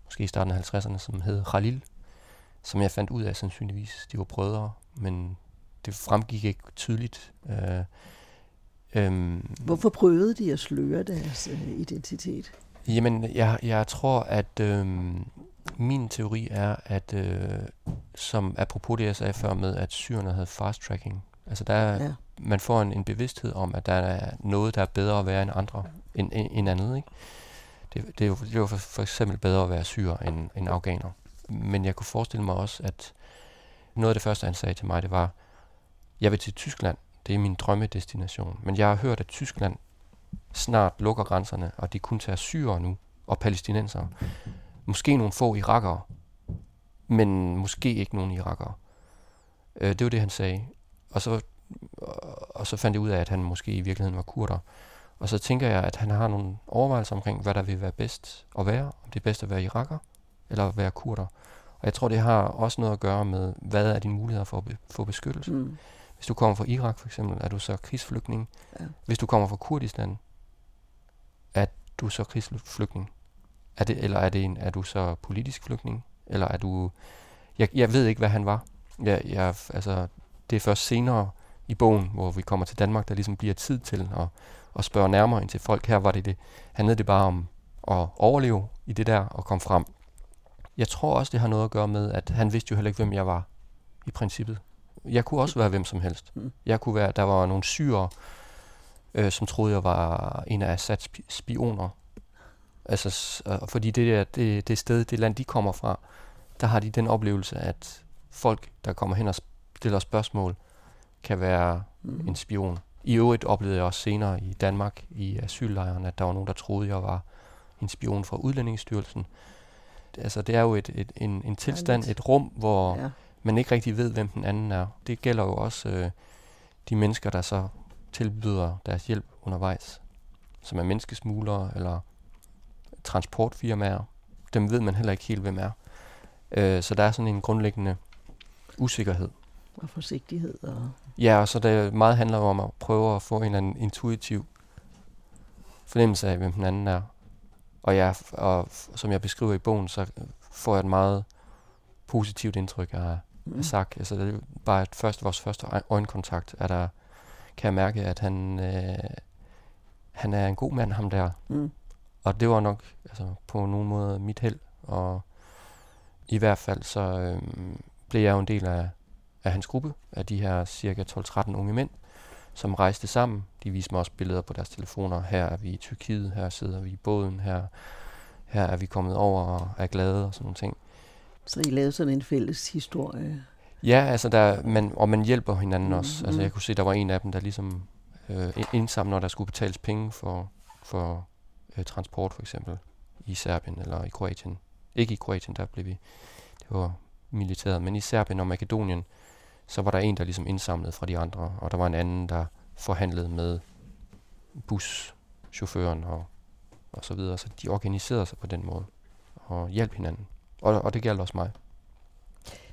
måske i starten af 50'erne, som hed Khalil, som jeg fandt ud af sandsynligvis, de var brødre, men det fremgik ikke tydeligt. Øh, Øhm, Hvorfor prøvede de at sløre deres øh, identitet? Jamen, jeg, jeg tror, at øhm, min teori er, at øh, som apropos det, jeg sagde før med, at syrerne havde fast tracking. Altså, der er, ja. man får en, en bevidsthed om, at der er noget, der er bedre at være end andre, end, end, end andet. Ikke? Det, det, er jo, det er for, for eksempel bedre at være syr end, end afghaner. Men jeg kunne forestille mig også, at noget af det første, han sagde til mig, det var, jeg vil til Tyskland, det er min drømmedestination. Men jeg har hørt, at Tyskland snart lukker grænserne, og de kun tager syre nu, og palæstinenser. Måske nogle få irakere, men måske ikke nogen irakere. Øh, det var det, han sagde. Og så, og så fandt jeg ud af, at han måske i virkeligheden var kurder. Og så tænker jeg, at han har nogle overvejelser omkring, hvad der vil være bedst at være. Om det er bedst at være iraker, eller at være kurder. Og jeg tror, det har også noget at gøre med, hvad er dine muligheder for at få beskyttelse. Mm. Hvis du kommer fra Irak for eksempel, er du så krigsflygtning. Ja. Hvis du kommer fra Kurdistan, er du så krigsflygtning. Er det, eller er, det en, er du så politisk flygtning? Eller er du... Jeg, jeg ved ikke, hvad han var. Jeg, jeg, altså, det er først senere i bogen, hvor vi kommer til Danmark, der ligesom bliver tid til at, at spørge nærmere ind til folk. Her var det det. Handlede det bare om at overleve i det der og komme frem. Jeg tror også, det har noget at gøre med, at han vidste jo heller ikke, hvem jeg var i princippet. Jeg kunne også være hvem som helst. Mm. Jeg kunne være, der var nogle syre, øh, som troede, jeg var en af Assads spioner. Altså, øh, fordi det, der, det, det sted, det land, de kommer fra, der har de den oplevelse, at folk, der kommer hen og stiller spørgsmål, kan være mm. en spion. I øvrigt oplevede jeg også senere i Danmark, i asyllejren, at der var nogen, der troede, jeg var en spion fra Udlændingsstyrelsen. Altså, det er jo et, et, en, en tilstand, et rum, hvor ja man ikke rigtig ved, hvem den anden er. Det gælder jo også øh, de mennesker, der så tilbyder deres hjælp undervejs, som er menneskesmuglere eller transportfirmaer. Dem ved man heller ikke helt, hvem er. Øh, så der er sådan en grundlæggende usikkerhed. Og forsigtighed. Og ja, og så det meget handler om at prøve at få en eller anden intuitiv fornemmelse af, hvem den anden er. Og, jeg, og som jeg beskriver i bogen, så får jeg et meget positivt indtryk af, mm. sagt. Altså, det er bare et første, vores første øjenkontakt, er der, kan jeg mærke, at han, øh, han er en god mand, ham der. Mm. Og det var nok altså, på nogen måde mit held. Og i hvert fald så øh, blev jeg jo en del af, af hans gruppe, af de her cirka 12-13 unge mænd, som rejste sammen. De viste mig også billeder på deres telefoner. Her er vi i Tyrkiet, her sidder vi i båden, her, her er vi kommet over og er glade og sådan nogle ting. Så I lavede sådan en fælles historie? Ja, altså der, man, og man hjælper hinanden mm, også. Altså mm. jeg kunne se, der var en af dem, der ligesom øh, indsamler, der skulle betales penge for, for øh, transport for eksempel. i Serbien eller i Kroatien. Ikke i Kroatien, der blev vi, det var militæret, men i Serbien og Makedonien, så var der en, der ligesom indsamlede fra de andre, og der var en anden, der forhandlede med buschaufføren og, og så videre. Så de organiserede sig på den måde og hjalp hinanden. Og, og det gælder også mig.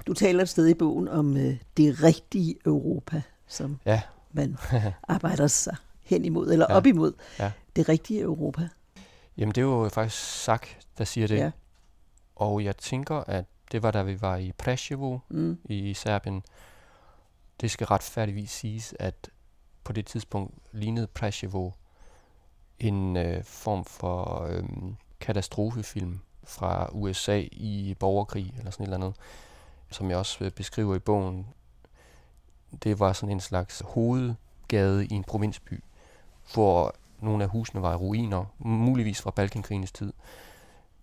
Du taler et sted i bogen om øh, det rigtige Europa, som Ja, man arbejder sig hen imod, eller Ja. op imod. Ja. Det rigtige Europa. jamen det er jo faktisk Sak, der siger det. Ja. Og jeg tænker, at det var da vi var i Preševo Mm. i Serbien. Det skal retfærdigvis siges, at på det tidspunkt lignede Preševo en øh, form for øh, katastrofefilm fra USA i borgerkrig eller sådan et eller andet, som jeg også øh, beskriver i bogen. Det var sådan en slags hovedgade i en provinsby, hvor nogle af husene var i ruiner, muligvis fra Balkankrigens tid.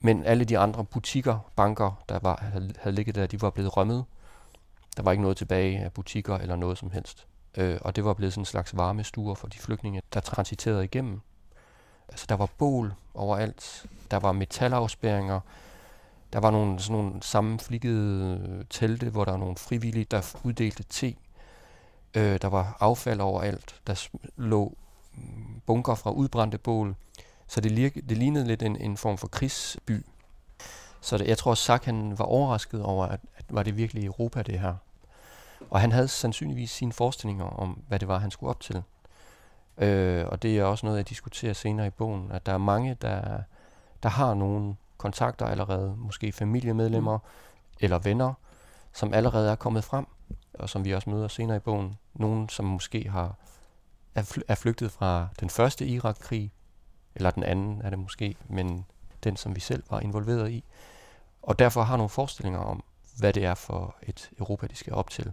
Men alle de andre butikker, banker, der var, havde, havde ligget der, de var blevet rømmet. Der var ikke noget tilbage af butikker eller noget som helst. Øh, og det var blevet sådan en slags varmestuer for de flygtninge, der transiterede igennem. Altså der var bål overalt. Der var metalafspæringer. Der var nogle, sådan nogle sammenflikkede øh, telte, hvor der var nogle frivillige, der uddelte te. Øh, der var affald overalt. Der lå mm, bunker fra udbrændte bål. Så det, lir- det lignede lidt en, en form for krigsby. Så det, jeg tror, Sak han var overrasket over, at, at var det virkelig Europa, det her. Og han havde sandsynligvis sine forestillinger om, hvad det var, han skulle op til. Øh, og det er også noget, jeg diskuterer senere i bogen, at der er mange, der, der har nogle kontakter allerede, måske familiemedlemmer mm. eller venner, som allerede er kommet frem, og som vi også møder senere i bogen. Nogen, som måske har er, fly, er flygtet fra den første Irak-krig, eller den anden er det måske, men den, som vi selv var involveret i. Og derfor har nogle forestillinger om, hvad det er for et Europa, de skal op til.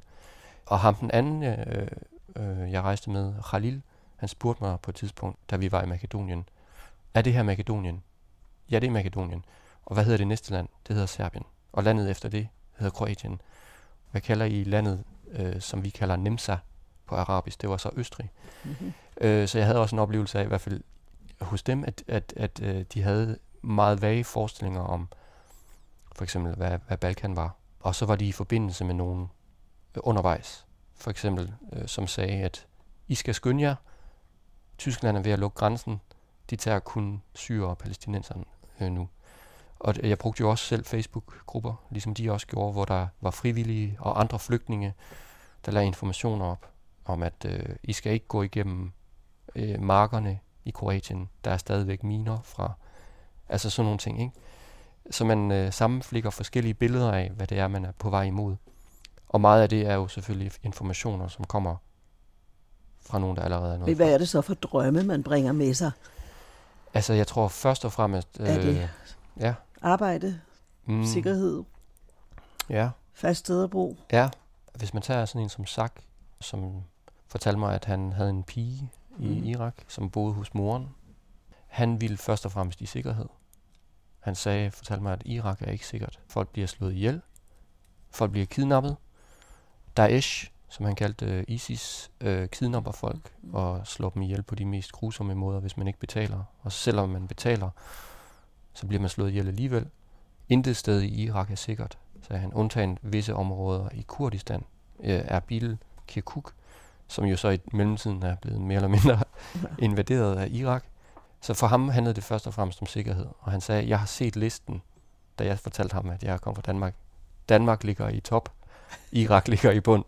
Og ham den anden, øh, øh, jeg rejste med, Khalil, han spurgte mig på et tidspunkt, da vi var i Makedonien, er det her Makedonien? Ja, det er Makedonien. Og hvad hedder det næste land? Det hedder Serbien. Og landet efter det hedder Kroatien. Hvad kalder I landet, øh, som vi kalder Nemsa på arabisk? Det var så Østrig. Mm-hmm. Øh, så jeg havde også en oplevelse af, i hvert fald hos dem, at, at, at øh, de havde meget vage forestillinger om, for eksempel, hvad, hvad Balkan var. Og så var de i forbindelse med nogen øh, undervejs, for eksempel, øh, som sagde, at I skal skynde jer. Tyskland er ved at lukke grænsen. De tager kun syre og palæstinenserne øh, nu. Og jeg brugte jo også selv Facebook-grupper, ligesom de også gjorde, hvor der var frivillige og andre flygtninge, der lagde informationer op om, at øh, I skal ikke gå igennem øh, markerne i Kroatien. Der er stadigvæk miner fra, altså sådan nogle ting, ikke? Så man øh, sammenflikker forskellige billeder af, hvad det er, man er på vej imod. Og meget af det er jo selvfølgelig informationer, som kommer fra nogen, der allerede er noget Hvad er det så for drømme, man bringer med sig? Altså, jeg tror først og fremmest... Er det ja. arbejde, Mm, sikkerhed, Ja, fast sted at bo? ja. Hvis man tager sådan en som Sak, som fortalte mig, at han havde en pige i Mm. Irak, som boede hos moren. Han ville først og fremmest i sikkerhed. Han sagde, fortalte mig, at Irak er ikke sikkert. Folk bliver slået ihjel. Folk bliver kidnappet. Daesh, som han kaldte øh, ISIS, øh, kidnapper folk Mm. og slår dem ihjel på de mest grusomme måder, hvis man ikke betaler. Og selvom man betaler, så bliver man slået ihjel alligevel. Intet sted i Irak er sikkert, sagde han. Undtagen visse områder i Kurdistan, øh, Erbil, Kirkuk, som jo så i mellemtiden er blevet mere eller mindre invaderet af Irak. Så for ham handlede det først og fremmest om sikkerhed. Og han sagde, jeg har set listen, da jeg fortalte ham, at jeg kom fra Danmark. Danmark ligger i top, Irak ligger i bund.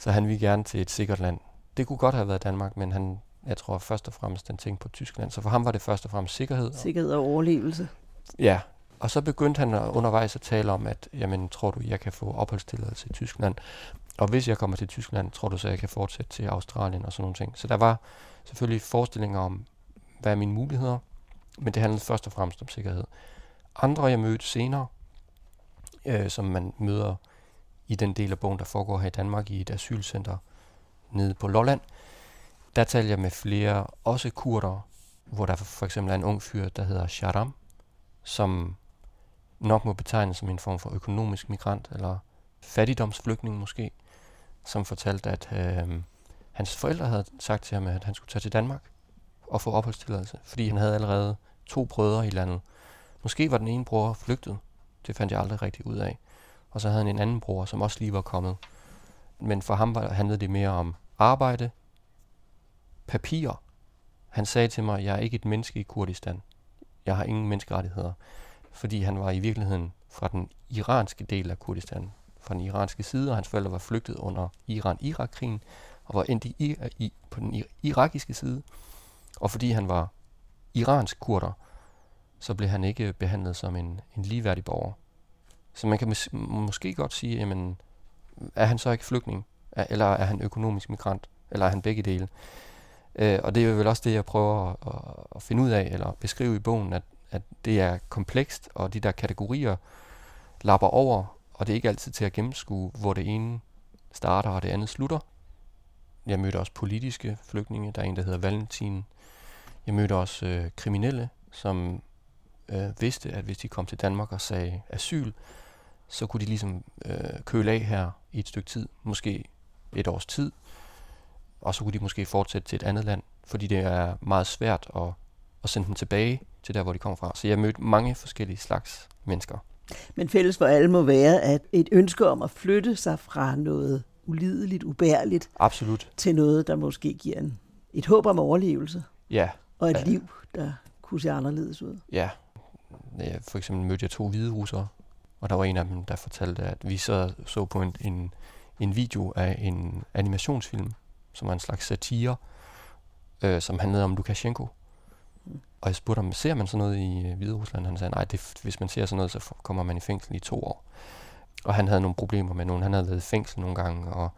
Så han ville gerne til et sikkert land. Det kunne godt have været Danmark, men han, jeg tror først og fremmest, han tænkte på Tyskland. Så for ham var det først og fremmest sikkerhed. Sikkerhed og overlevelse. Ja, og så begyndte han undervejs at tale om, at jamen, tror du, jeg kan få opholdstilladelse i Tyskland? Og hvis jeg kommer til Tyskland, tror du så, jeg kan fortsætte til Australien og sådan nogle ting. Så der var selvfølgelig forestillinger om, hvad er mine muligheder, men det handlede først og fremmest om sikkerhed. Andre, jeg mødte senere, øh, som man møder i den del af bogen, der foregår her i Danmark i et asylcenter nede på Lolland, der taler jeg med flere, også kurder, hvor der for eksempel er en ung fyr, der hedder Sharam, som nok må betegnes som en form for økonomisk migrant, eller fattigdomsflygtning måske, som fortalte, at øh, hans forældre havde sagt til ham, at han skulle tage til Danmark og få opholdstilladelse, fordi han havde allerede to brødre i landet, Måske var den ene bror flygtet. Det fandt jeg aldrig rigtig ud af. Og så havde han en anden bror, som også lige var kommet. Men for ham handlede det mere om arbejde, papir. Han sagde til mig, jeg er ikke et menneske i Kurdistan. Jeg har ingen menneskerettigheder. Fordi han var i virkeligheden fra den iranske del af Kurdistan, fra den iranske side, og hans forældre var flygtet under Iran-Irak-krigen, og var endt i, i, på den irakiske side. Og fordi han var iransk kurder, så blev han ikke behandlet som en, en ligeværdig borger. Så man kan mås- måske godt sige, jamen, er han så ikke flygtning? Eller er han økonomisk migrant? Eller er han begge dele? Øh, og det er vel også det, jeg prøver at, at, at finde ud af, eller beskrive i bogen, at, at det er komplekst, og de der kategorier lapper over, og det er ikke altid til at gennemskue, hvor det ene starter, og det andet slutter. Jeg mødte også politiske flygtninge. Der er en, der hedder Valentin. Jeg mødte også øh, kriminelle, som øh, vidste, at hvis de kom til Danmark og sagde asyl, så kunne de ligesom øh, køle af her i et stykke tid, måske et års tid, og så kunne de måske fortsætte til et andet land, fordi det er meget svært at, at sende dem tilbage til der, hvor de kommer fra. Så jeg mødte mange forskellige slags mennesker. Men fælles for alle må være, at et ønske om at flytte sig fra noget ulideligt, ubærligt, Absolut. til noget, der måske giver en, et håb om overlevelse, Ja, og et Ja. liv, der kunne se anderledes ud. ja. Ja, For eksempel mødte jeg to hvide russere, og der var en af dem, der fortalte, at vi så, så på en, en, en video af en animationsfilm, som var en slags satire, øh, som handlede om Lukashenko. Og jeg spurgte ham, ser man sådan noget i øh, Hvide Rusland? Han sagde, nej, det, hvis man ser sådan noget, så kommer man i fængsel i to år. Og han havde nogle problemer med nogen. Han havde været i fængsel nogle gange, og,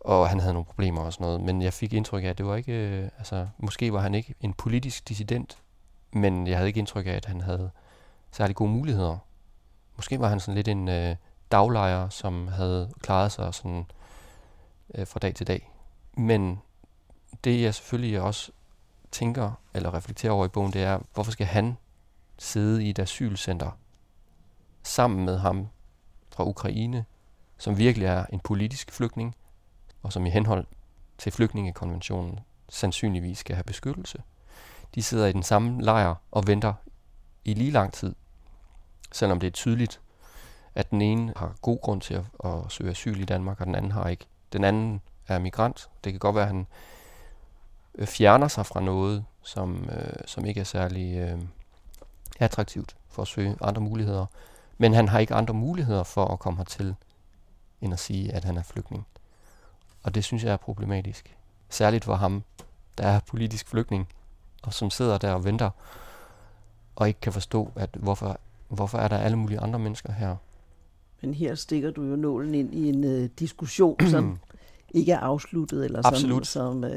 og han havde nogle problemer og sådan noget. Men jeg fik indtryk af, at det var ikke, øh, altså, måske var han ikke en politisk dissident, men jeg havde ikke indtryk af, at han havde særlig gode muligheder. Måske var han sådan lidt en øh, daglejer, som havde klaret sig sådan øh, fra dag til dag. Men det jeg selvfølgelig også tænker eller reflekterer over i bogen, det er, hvorfor skal han sidde i et asylcenter sammen med ham fra Ukraine, som virkelig er en politisk flygtning, og som i henhold til flygtningekonventionen sandsynligvis skal have beskyttelse. De sidder i den samme lejr og venter i lige lang tid, selvom det er tydeligt, at den ene har god grund til at, at søge asyl i Danmark, og den anden har ikke. Den anden er migrant. Det kan godt være, at han øh, fjerner sig fra noget, som, øh, som ikke er særlig øh, attraktivt for at søge andre muligheder. Men han har ikke andre muligheder for at komme hertil, end at sige, at han er flygtning. Og det synes jeg er problematisk. Særligt for ham, der er politisk flygtning, og som sidder der og venter, og ikke kan forstå, at hvorfor, hvorfor er der alle mulige andre mennesker her. Men her stikker du jo nålen ind i en øh, diskussion, som ikke er afsluttet, eller som, Absolut. som øh,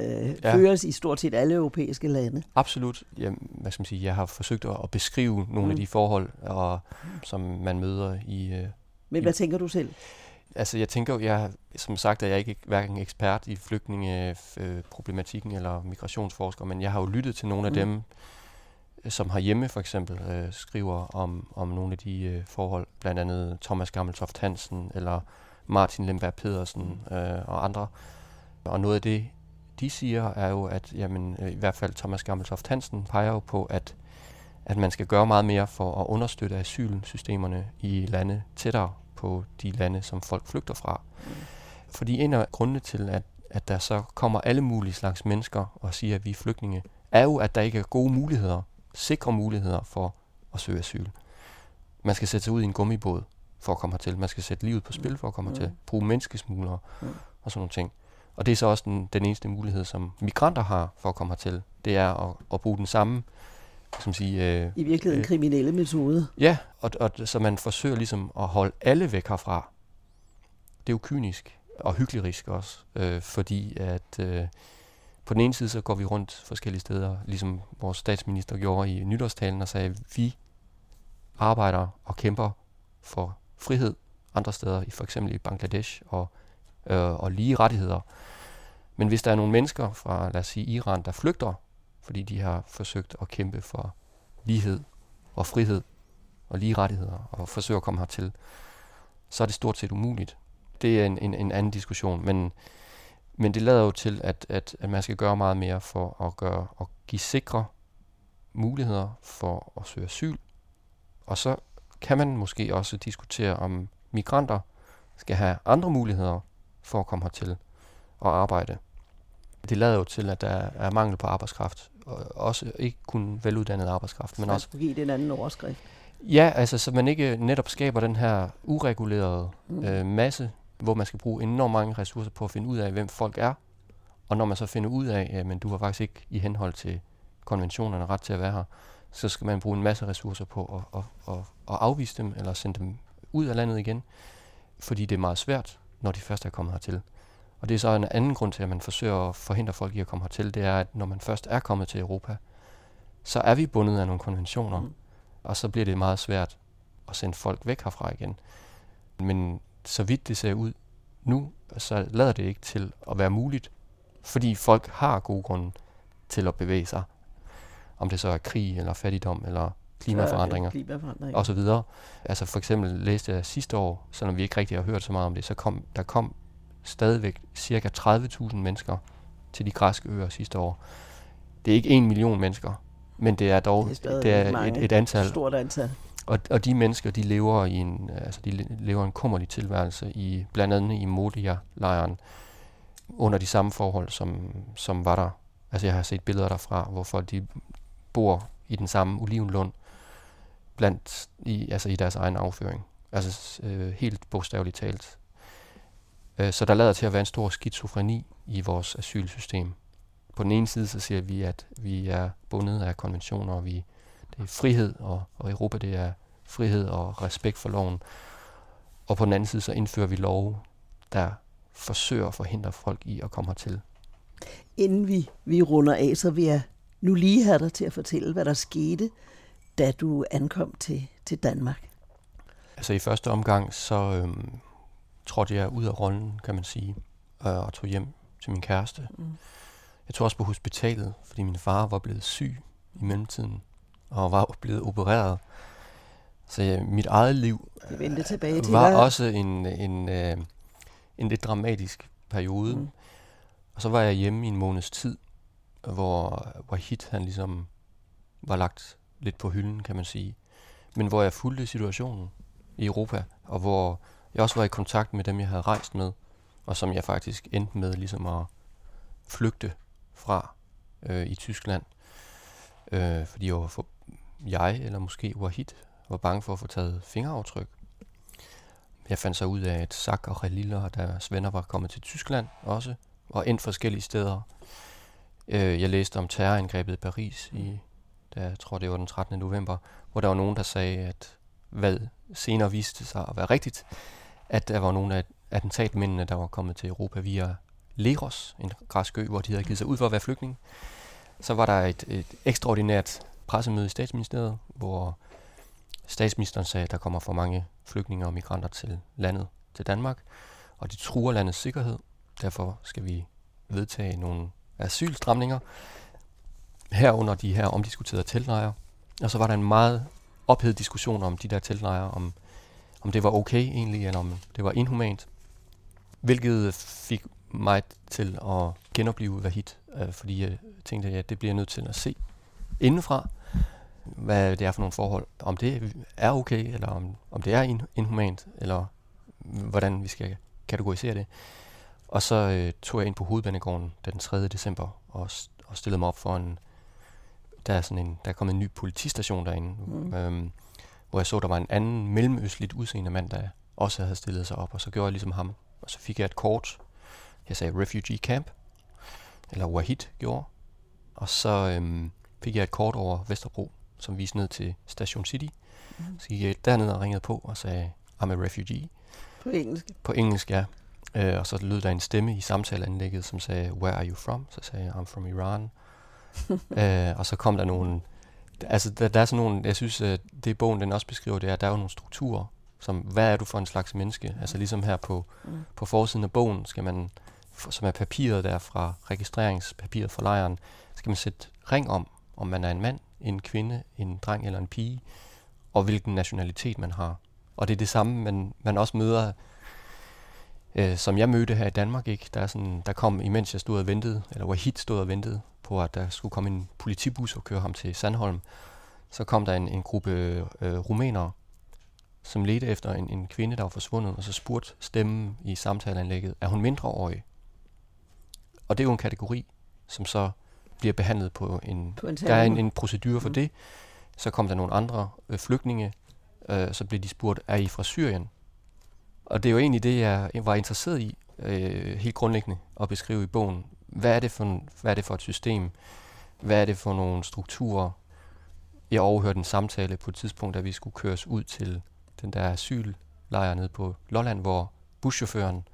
Ja. føres i stort set alle europæiske lande. Absolut. Jamen, hvad skal man sige, jeg har forsøgt at, at beskrive nogle mm. af de forhold, og, som man møder i... Øh, Men hvad tænker du selv? altså, jeg tænker jo, jeg, som sagt, er jeg ikke hverken ekspert i flygtningeproblematikken eller migrationsforsker, men jeg har jo lyttet til nogle af Mm. dem, øh, som har hjemme for eksempel øh, skriver om, om nogle af de øh, forhold, blandt andet Thomas Gammeltoft Hansen eller Martin Lemberg Pedersen øh, og andre. Og noget af det, de siger, er jo, at jamen, øh, i hvert fald Thomas Gammeltoft Hansen peger jo på, at, at man skal gøre meget mere for at understøtte asylsystemerne i lande tættere på de lande, som folk flygter fra. Fordi en af grundene til, at, at der så kommer alle mulige slags mennesker og siger, at vi er flygtninge, er jo, at der ikke er gode muligheder, sikre muligheder for at søge asyl. Man skal sætte sig ud i en gummibåd for at komme hertil. Man skal sætte livet på spil for at komme Mm. hertil. Bruge menneskesmuglere Mm. og sådan nogle ting. Og det er så også den, den eneste mulighed, som migranter har for at komme hertil. Det er at, at bruge den samme, som sige, øh, I virkeligheden Øh. kriminelle metode. Ja, og, og så man forsøger ligesom at holde alle væk herfra. Det er jo kynisk og hyggelig også, øh, fordi at øh, på den ene side så går vi rundt forskellige steder, ligesom vores statsminister gjorde i nytårstalen og sagde, vi arbejder og kæmper for frihed andre steder, i for eksempel i Bangladesh og, øh, og lige rettigheder. Men hvis der er nogle mennesker fra, lad os sige, Iran, der flygter, fordi de har forsøgt at kæmpe for lighed og frihed og lige rettigheder og forsøger at komme hertil, så er det stort set umuligt. Det er en, en, en anden diskussion, men, men det lader jo til, at, at, at man skal gøre meget mere for at, gøre, at give sikre muligheder for at søge asyl, Og så kan man måske også diskutere, om migranter skal have andre muligheder for at komme hertil og arbejde. Det lader jo til, at der er mangel på arbejdskraft, og også ikke kun veluddannet arbejdskraft, men også give det en anden overskrift. Ja, altså så man ikke netop skaber den her uregulerede Mm. øh, masse, hvor man skal bruge enormt mange ressourcer på at finde ud af, hvem folk er. Og når man så finder ud af, at men du har faktisk ikke i henhold til konventionerne ret til at være her, så skal man bruge en masse ressourcer på at, at, at, at afvise dem, eller sende dem ud af landet igen, fordi det er meget svært, når de først er kommet hertil. Og det er så en anden grund til, at man forsøger at forhindre folk i at komme hertil, det er, at når man først er kommet til Europa, så er vi bundet af nogle konventioner, mm. og så bliver det meget svært at sende folk væk herfra igen. Men så vidt det ser ud nu, så lader det ikke til at være muligt, fordi folk har gode grunde til at bevæge sig. Om det så er krig, eller fattigdom, eller klimaforandringer er Klimaforandringer. og så videre. Altså for eksempel læste jeg sidste år, selvom vi ikke rigtig har hørt så meget om det, så kom der kom stadigvæk cirka 30.000 mennesker til de græske øer sidste år. Det er ikke en million mennesker, men det er dog Det er det er et, et antal. Stort antal. Og, og de mennesker, de lever i en, øh, altså de lever en kummerlig tilværelse i blandt andet i Modia-lejren under de samme forhold, som, som var der. Altså jeg har set billeder derfra, hvor folk de bor i den samme olivenlund blandt i, altså i deres egen afføring. Altså øh, helt bogstaveligt talt. Øh, så der lader til at være en stor skizofreni i vores asylsystem. På den ene side så siger vi, at vi er bundet af konventioner, og vi det er frihed, og, og Europa det er frihed og respekt for loven. Og på den anden side så indfører vi love, der forsøger at forhindre folk i at komme hertil. Inden vi, vi runder af, så vil jeg nu lige have dig til at fortælle, hvad der skete, da du ankom til, til Danmark. Altså i første omgang, så øhm, trådte jeg ud af rollen, kan man sige, øh, og tog hjem til min kæreste. Mm. Jeg tog også på hospitalet, fordi min far var blevet syg i mellemtiden, og var blevet opereret. Så ja, mit eget liv Det vendte tilbage til var dig. også en, en, øh, en lidt dramatisk periode. Mm. Mm. Og så var jeg hjemme i en måneds tid, hvor Wahid han ligesom var lagt lidt på hylden, kan man sige. Men hvor jeg fulgte situationen i Europa, og hvor jeg også var i kontakt med dem, jeg havde rejst med, og som jeg faktisk endte med ligesom at flygte fra øh, i Tyskland. Øh, fordi jeg, var for, jeg, eller måske Wahid, var bange for at få taget fingeraftryk. Jeg fandt så ud af, at Sak og Khalil og deres venner var kommet til Tyskland også, og endt forskellige steder. Øh, jeg læste om terrorangrebet i Paris, i, da, jeg tror det var den 13. november, hvor der var nogen, der sagde, at hvad senere viste sig at være rigtigt, at der var nogle af attentatmændene, der var kommet til Europa via Leros, en græsk ø, hvor de havde givet sig ud for at være flygtning. Så var der et, et ekstraordinært pressemøde i statsministeriet, hvor statsministeren sagde, at der kommer for mange flygtninge og migranter til landet, til Danmark, og det truer landets sikkerhed. Derfor skal vi vedtage nogle asylstramninger, herunder de her omdiskuterede teltlejre. Og så var der en meget ophedet diskussion om de der teltlejre, om, om det var okay egentlig, eller om det var inhumant. Hvilket fik mig til at genopleve Vahid, øh, fordi jeg tænkte, at ja, det bliver jeg nødt til at se indenfra, hvad det er for nogle forhold. Om det er okay, eller om, om det er in- inhumant, eller hvordan vi skal kategorisere det. Og så øh, tog jeg ind på hovedbanegården den 3. december og, og stillede mig op for en... Der er, sådan en, der er kommet en ny politistation derinde, mm. øhm, hvor jeg så, der var en anden mellemøstligt udseende mand, der også havde stillet sig op, og så gjorde jeg ligesom ham. Og så fik jeg et kort. Jeg sagde refugee camp, eller Wahid gjorde. Og så øhm, fik jeg et kort over Vesterbro, som viste ned til Station City. Mm. Så gik jeg derned og ringede på og sagde, I'm a refugee. På engelsk. På engelsk, ja. Øh, og så lød der en stemme i samtaleanlægget, som sagde, where are you from? Så sagde jeg, I'm from Iran. øh, og så kom der nogle... Altså, der, der er sådan nogle... Jeg synes, at det bogen den også beskriver, det er, at der er jo nogle strukturer, som, hvad er du for en slags menneske? Altså ligesom her på, Mm. på forsiden af bogen, skal man, som er papiret der fra registreringspapiret fra lejren, skal man sætte ring om, om man er en mand, en kvinde, en dreng eller en pige, og hvilken nationalitet man har. Og det er det samme, man, man også møder, øh, som jeg mødte her i Danmark. Ikke? Der, er sådan, der kom, imens jeg stod og ventede, eller Wahid stod og ventede på, at der skulle komme en politibus og køre ham til Sandholm, så kom der en, en gruppe øh, rumænere, som ledte efter en, en kvinde, der var forsvundet, og så spurgte stemmen i samtaleanlægget, er hun mindreårig? Og det er jo en kategori, som så bliver behandlet på en... På en der er en, en procedure for Mm. mm. det. Så kom der nogle andre øh, flygtninge, øh, så blev de spurgt, er I fra Syrien? Og det er jo egentlig det, jeg var interesseret i, øh, helt grundlæggende, at beskrive i bogen. Hvad er, det for, en, hvad er det for et system? Hvad er det for nogle strukturer? Jeg overhørte en samtale på et tidspunkt, da vi skulle køres ud til den der asyllejr nede på Lolland, hvor buschaufføren,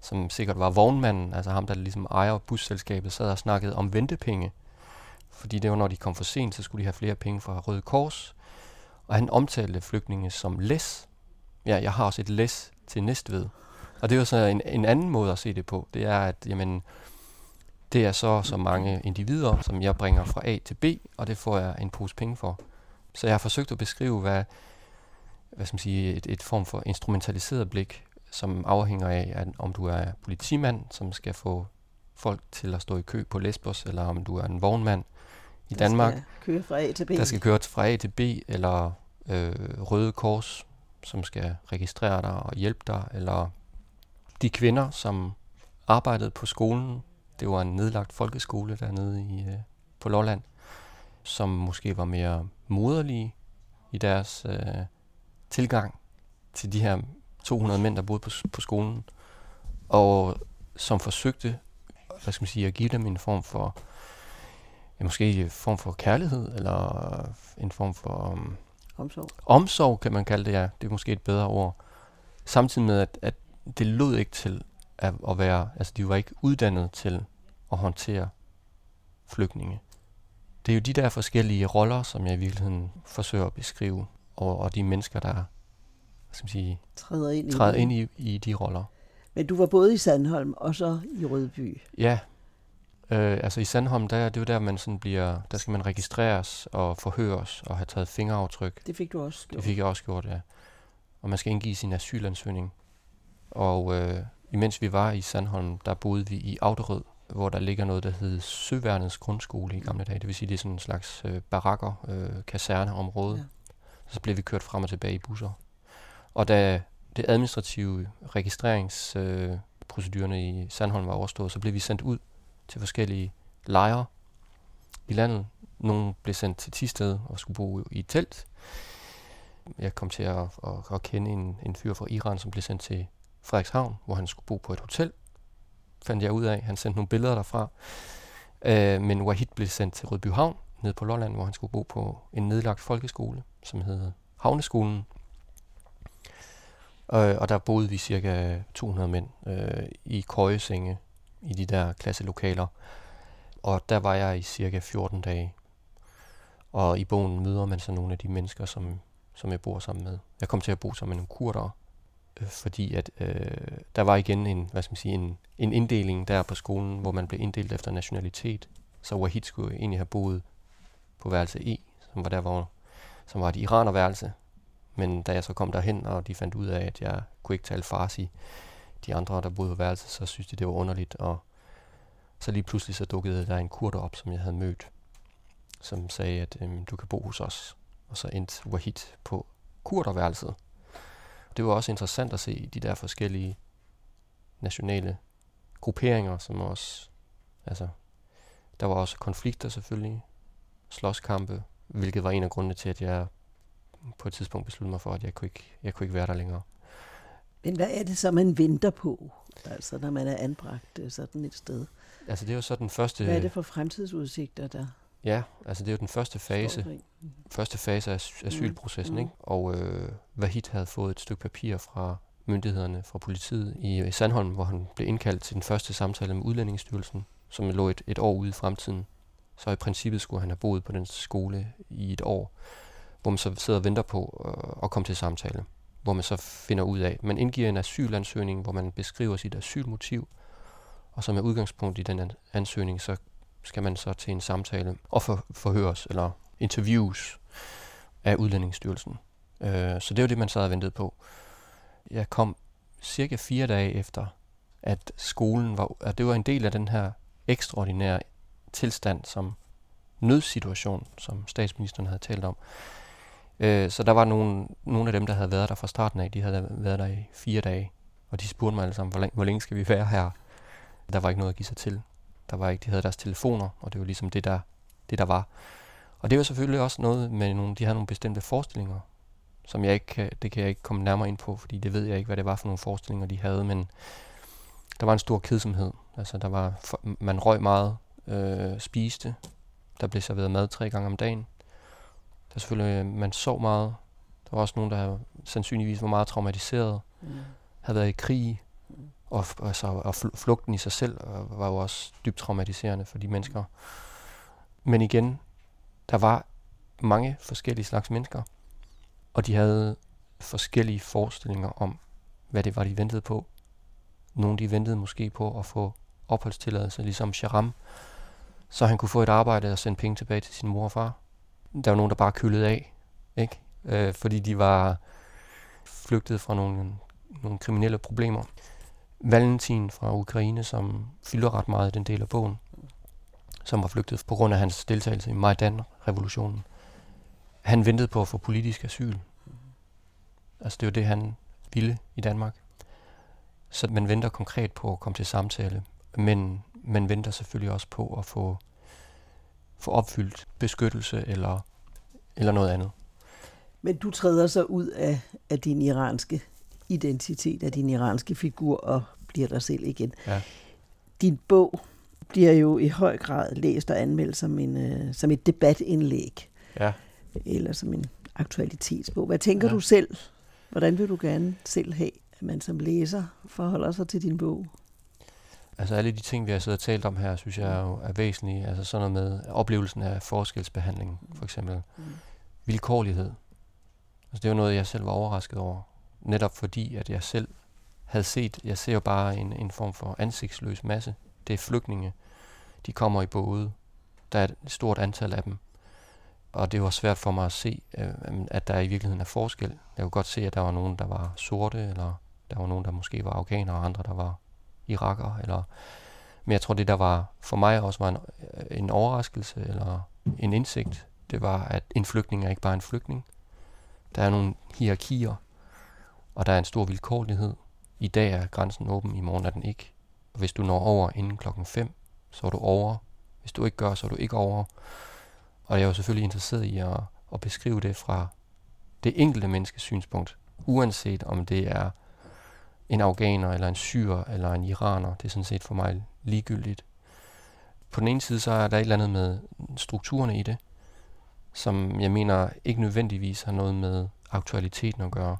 som sikkert var vognmanden, altså ham, der ligesom ejer busselskabet, sad og snakkede om ventepenge. Fordi det var, når de kom for sent, så skulle de have flere penge fra Røde Kors. Og han omtalte flygtninge som læs. Ja, jeg har også et læs til Næstved. Og det er jo så en, en anden måde at se det på. Det er, at jamen, det er så så mange individer, som jeg bringer fra A til B, og det får jeg en pose penge for. Så jeg har forsøgt at beskrive, hvad, hvad skal man sige, et, et form for instrumentaliseret blik, som afhænger af, at om du er politimand, som skal få folk til at stå i kø på Lesbos, eller om du er en vognmand i Der Danmark, skal køre fra A til B. der skal køre fra A til B, eller øh, Røde Kors, som skal registrere dig og hjælpe dig, eller de kvinder, som arbejdede på skolen. Det var en nedlagt folkeskole dernede i, øh, på Lolland, som måske var mere moderlige i deres øh, tilgang til de her 200 mænd, der boede på, på skolen, og som forsøgte hvad skal man sige, at give dem en form for ja, måske en form for kærlighed, eller en form for um, Omsorg. omsorg, kan man kalde det, ja. Det er måske et bedre ord. Samtidig med, at, at det lød ikke til at, at være, altså de var ikke uddannet til at håndtere flygtninge. Det er jo de der forskellige roller, som jeg i virkeligheden forsøger at beskrive, og, og de mennesker, der skal man sige, Træder ind i træder det. ind i, i de roller. Men du var både i Sandholm og så i Rødby. Ja, øh, altså i Sandholm, der, det er jo der, man sådan bliver, der skal man registreres og forhøres og have taget fingeraftryk. Det fik du også gjort. Det fik jeg også gjort, ja. Og man skal indgive sin asylansøgning. Og øh, imens vi var i Sandholm, der boede vi i Auderød, hvor der ligger noget, der hedder Søværnets Grundskole i gamle dage. Det vil sige, det er sådan en slags øh, barakker, øh, kaserneområde. Ja. Så blev vi kørt frem og tilbage i busser. Og da det administrative registreringsprocedurerne øh, procedurerne i Sandholm var overstået, så blev vi sendt ud til forskellige lejre i landet. Nogle blev sendt til Tisted og skulle bo i et telt. Jeg kom til at, at, at kende en, en fyr fra Iran, som blev sendt til Frederikshavn, hvor han skulle bo på et hotel. Fandt jeg ud af. Han sendte nogle billeder derfra. Øh, men Wahid blev sendt til Rødbyhavn, nede på Lolland, hvor han skulle bo på en nedlagt folkeskole, som hedder Havneskolen. Øh, og der boede vi cirka 200 mænd øh, i køjesenge i de der klasselokaler. Og der var jeg i cirka 14 dage. Og i bogen møder man så nogle af de mennesker, som, som jeg bor sammen med. Jeg kom til at bo sammen med nogle kurder, øh, fordi at øh, der var igen en, hvad skal man sige, en, en inddeling der på skolen, hvor man blev inddelt efter nationalitet. Så Wahid skulle egentlig have boet på værelse E, som var der, hvor som var et iranerværelse. Men da jeg så kom derhen, og de fandt ud af, at jeg kunne ikke tale farsi, de andre, der boede på værelset, så syntes de, det var underligt. Og så lige pludselig så dukkede der en kurder op, som jeg havde mødt, som sagde, at øhm, du kan bo hos os. Og så endte Wahid på kurderværelset. Det var også interessant at se de der forskellige nationale grupperinger, som også, altså, der var også konflikter selvfølgelig, slåskampe, hvilket var en af grundene til, at jeg på et tidspunkt besluttede mig for, at jeg kunne ikke, jeg kunne ikke være der længere. Men hvad er det så, man venter på, altså når man er anbragt øh, sådan et sted? Altså det er jo så den første, Hvad er det for fremtidsudsigter, der ja, altså det er jo den første fase, i? første fase af as- asylprocessen, Mm. ikke? Og øh, Vahid havde fået et stykke papir fra myndighederne, fra politiet i, i Sandholm, hvor han blev indkaldt til den første samtale med Udlændingsstyrelsen, som lå et, et år ude i fremtiden. Så i princippet skulle han have boet på den skole i et år, hvor man så sidder og venter på øh, at komme til samtale. Hvor man så finder ud af, man indgiver en asylansøgning, hvor man beskriver sit asylmotiv, og så med udgangspunkt i den ansøgning, så skal man så til en samtale og for, forhøres eller interviews af Udlændingsstyrelsen. Øh, så det var det, man sad og ventede på. Jeg kom cirka fire dage efter, at skolen var, at det var en del af den her ekstraordinære tilstand, som nødsituation, som statsministeren havde talt om. Øh, så der var nogle, nogle af dem, der havde været der fra starten af, de havde været der i fire dage, og de spurgte mig alle sammen, hvor længe, hvor længe skal vi være her? Der var ikke noget at give sig til. Der var ikke, de havde deres telefoner, og det var ligesom det, der, det, der var. Og det var selvfølgelig også noget med nogle, de havde nogle bestemte forestillinger, som jeg ikke kan, det kan jeg ikke komme nærmere ind på, fordi det ved jeg ikke, hvad det var for nogle forestillinger, de havde, men der var en stor kedsomhed. Altså, der var, man røg meget, øh, spiste, der blev serveret mad tre gange om dagen. Er selvfølgelig, man sov meget. Der var også nogen, der sandsynligvis var meget traumatiseret, mm. havde været i krig, og, altså, og flugten i sig selv var jo også dybt traumatiserende for de mennesker. Men igen, der var mange forskellige slags mennesker, og de havde forskellige forestillinger om, hvad det var, de ventede på. Nogle de ventede måske på at få opholdstilladelse, ligesom Sharam, så han kunne få et arbejde og sende penge tilbage til sin mor og far. Der var nogen, der bare kyllede af, ikke? Øh, fordi de var flygtet fra nogle, nogle kriminelle problemer. Valentin fra Ukraine, som fylder ret meget i den del af bogen, som var flygtet på grund af hans deltagelse i Majdan-revolutionen. Han ventede på at få politisk asyl. Altså det var det, han ville i Danmark. Så man venter konkret på at komme til samtale, men man venter selvfølgelig også på at få, få opfyldt beskyttelse eller, eller noget andet. Men du træder så ud af, af din iranske identitet, af din iranske figur og bliver dig selv igen. Ja. Din bog bliver jo i høj grad læst og anmeldt som, en, uh, som et debatindlæg. Ja. Eller som en aktualitetsbog. Hvad tænker ja. du selv? Hvordan vil du gerne selv have, at man som læser forholder sig til din bog? Altså alle de ting, vi har siddet og talt om her, synes jeg er, jo er væsentlige. Altså sådan noget med oplevelsen af forskelsbehandling, for eksempel. Mm. Vilkårlighed. Altså det er jo noget, jeg selv var overrasket over. Netop fordi, at jeg selv havde set, jeg ser jo bare en, en form for ansigtsløs masse. Det er flygtninge. De kommer i både. Der er et stort antal af dem. Og det var svært for mig at se, øh, at der i virkeligheden er forskel. Jeg kunne godt se, at der var nogen, der var sorte, eller der var nogen, der måske var afghanere, og andre, der var iraker. Eller, men jeg tror, det der var for mig også var en, øh, en overraskelse eller en indsigt, det var, at en flygtning er ikke bare en flygtning. Der er nogle hierarkier, og der er en stor vilkårlighed. I dag er grænsen åben, i morgen er den ikke. Og hvis du når over inden klokken 5, så er du over. Hvis du ikke gør, så er du ikke over. Og jeg er jo selvfølgelig interesseret i at, at beskrive det fra det enkelte menneskes synspunkt, uanset om det er en afghaner, eller en syr, eller en iraner. Det er sådan set for mig ligegyldigt. På den ene side, så er der et eller andet med strukturerne i det, som jeg mener ikke nødvendigvis har noget med aktualiteten at gøre.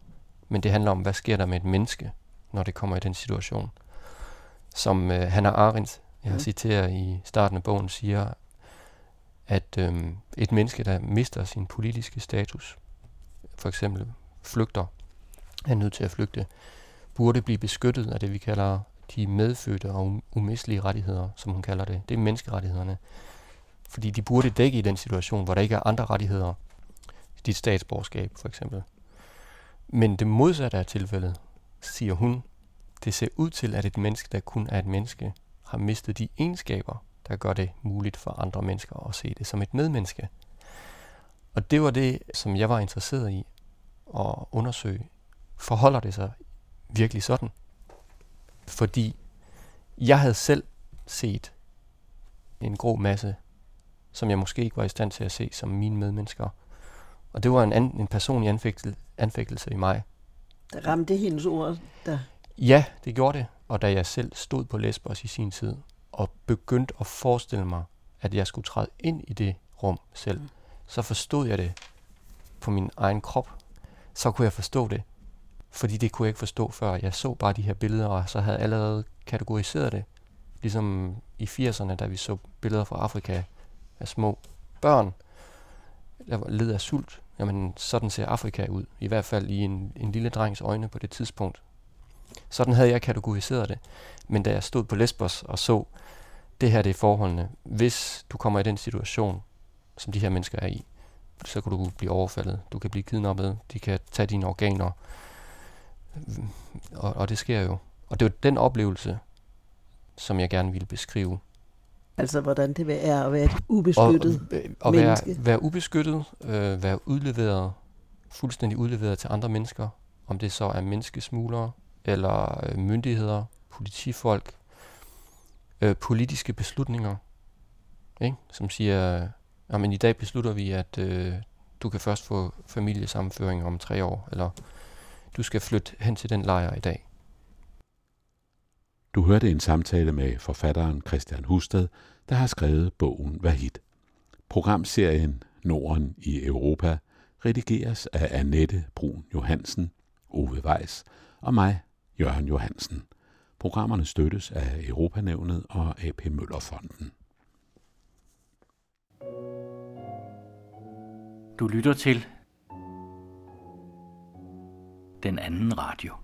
Men det handler om, hvad sker der med et menneske, når det kommer i den situation. Som uh, Hannah Arendt, jeg har mm. citeret i starten af bogen, siger, at øhm, et menneske, der mister sin politiske status, for eksempel flygter, er nødt til at flygte, burde blive beskyttet af det, vi kalder de medfødte og um-, umistelige rettigheder, som hun kalder det. Det er menneskerettighederne. Fordi de burde dække i den situation, hvor der ikke er andre rettigheder. Dit statsborgerskab, for eksempel. Men det modsatte af tilfældet, siger hun, det ser ud til, at et menneske, der kun er et menneske, har mistet de egenskaber, der gør det muligt for andre mennesker at se det som et medmenneske. Og det var det, som jeg var interesseret i at undersøge. Forholder det sig virkelig sådan. Fordi jeg havde selv set en grå masse, som jeg måske ikke var i stand til at se som mine medmennesker. Og det var en, an, en personlig anfægtelse, anfægtelse i mig. Der ramte hendes ord der? Ja, det gjorde det. Og da jeg selv stod på Lesbos i sin tid, og begyndte at forestille mig, at jeg skulle træde ind i det rum selv, mm. så forstod jeg det på min egen krop. Så kunne jeg forstå det fordi det kunne jeg ikke forstå før. Jeg så bare de her billeder, og så havde allerede kategoriseret det. Ligesom i 80'erne, da vi så billeder fra Afrika af små børn, der led af sult. Jamen, sådan ser Afrika ud. I hvert fald i en, en lille drengs øjne på det tidspunkt. Sådan havde jeg kategoriseret det. Men da jeg stod på Lesbos og så, det her det er forholdene. Hvis du kommer i den situation, som de her mennesker er i, så kan du blive overfaldet. Du kan blive kidnappet. De kan tage dine organer og, og det sker jo. Og det var den oplevelse, som jeg gerne ville beskrive. Altså, hvordan det er at være et ubeskyttet og, og være, menneske. være ubeskyttet, øh, være udleveret, fuldstændig udleveret til andre mennesker, om det så er menneskesmuglere, eller øh, myndigheder, politifolk, øh, politiske beslutninger, ikke? som siger, at i dag beslutter vi, at øh, du kan først få familiesammenføring om tre år, eller du skal flytte hen til den lejr i dag. Du hørte en samtale med forfatteren Christian Husted, der har skrevet bogen Vahid. Programserien Norden i Europa redigeres af Annette Brun Johansen, Ove Weiss og mig, Jørgen Johansen. Programmerne støttes af Europanævnet og AP Møllerfonden. Du lytter til den anden radio.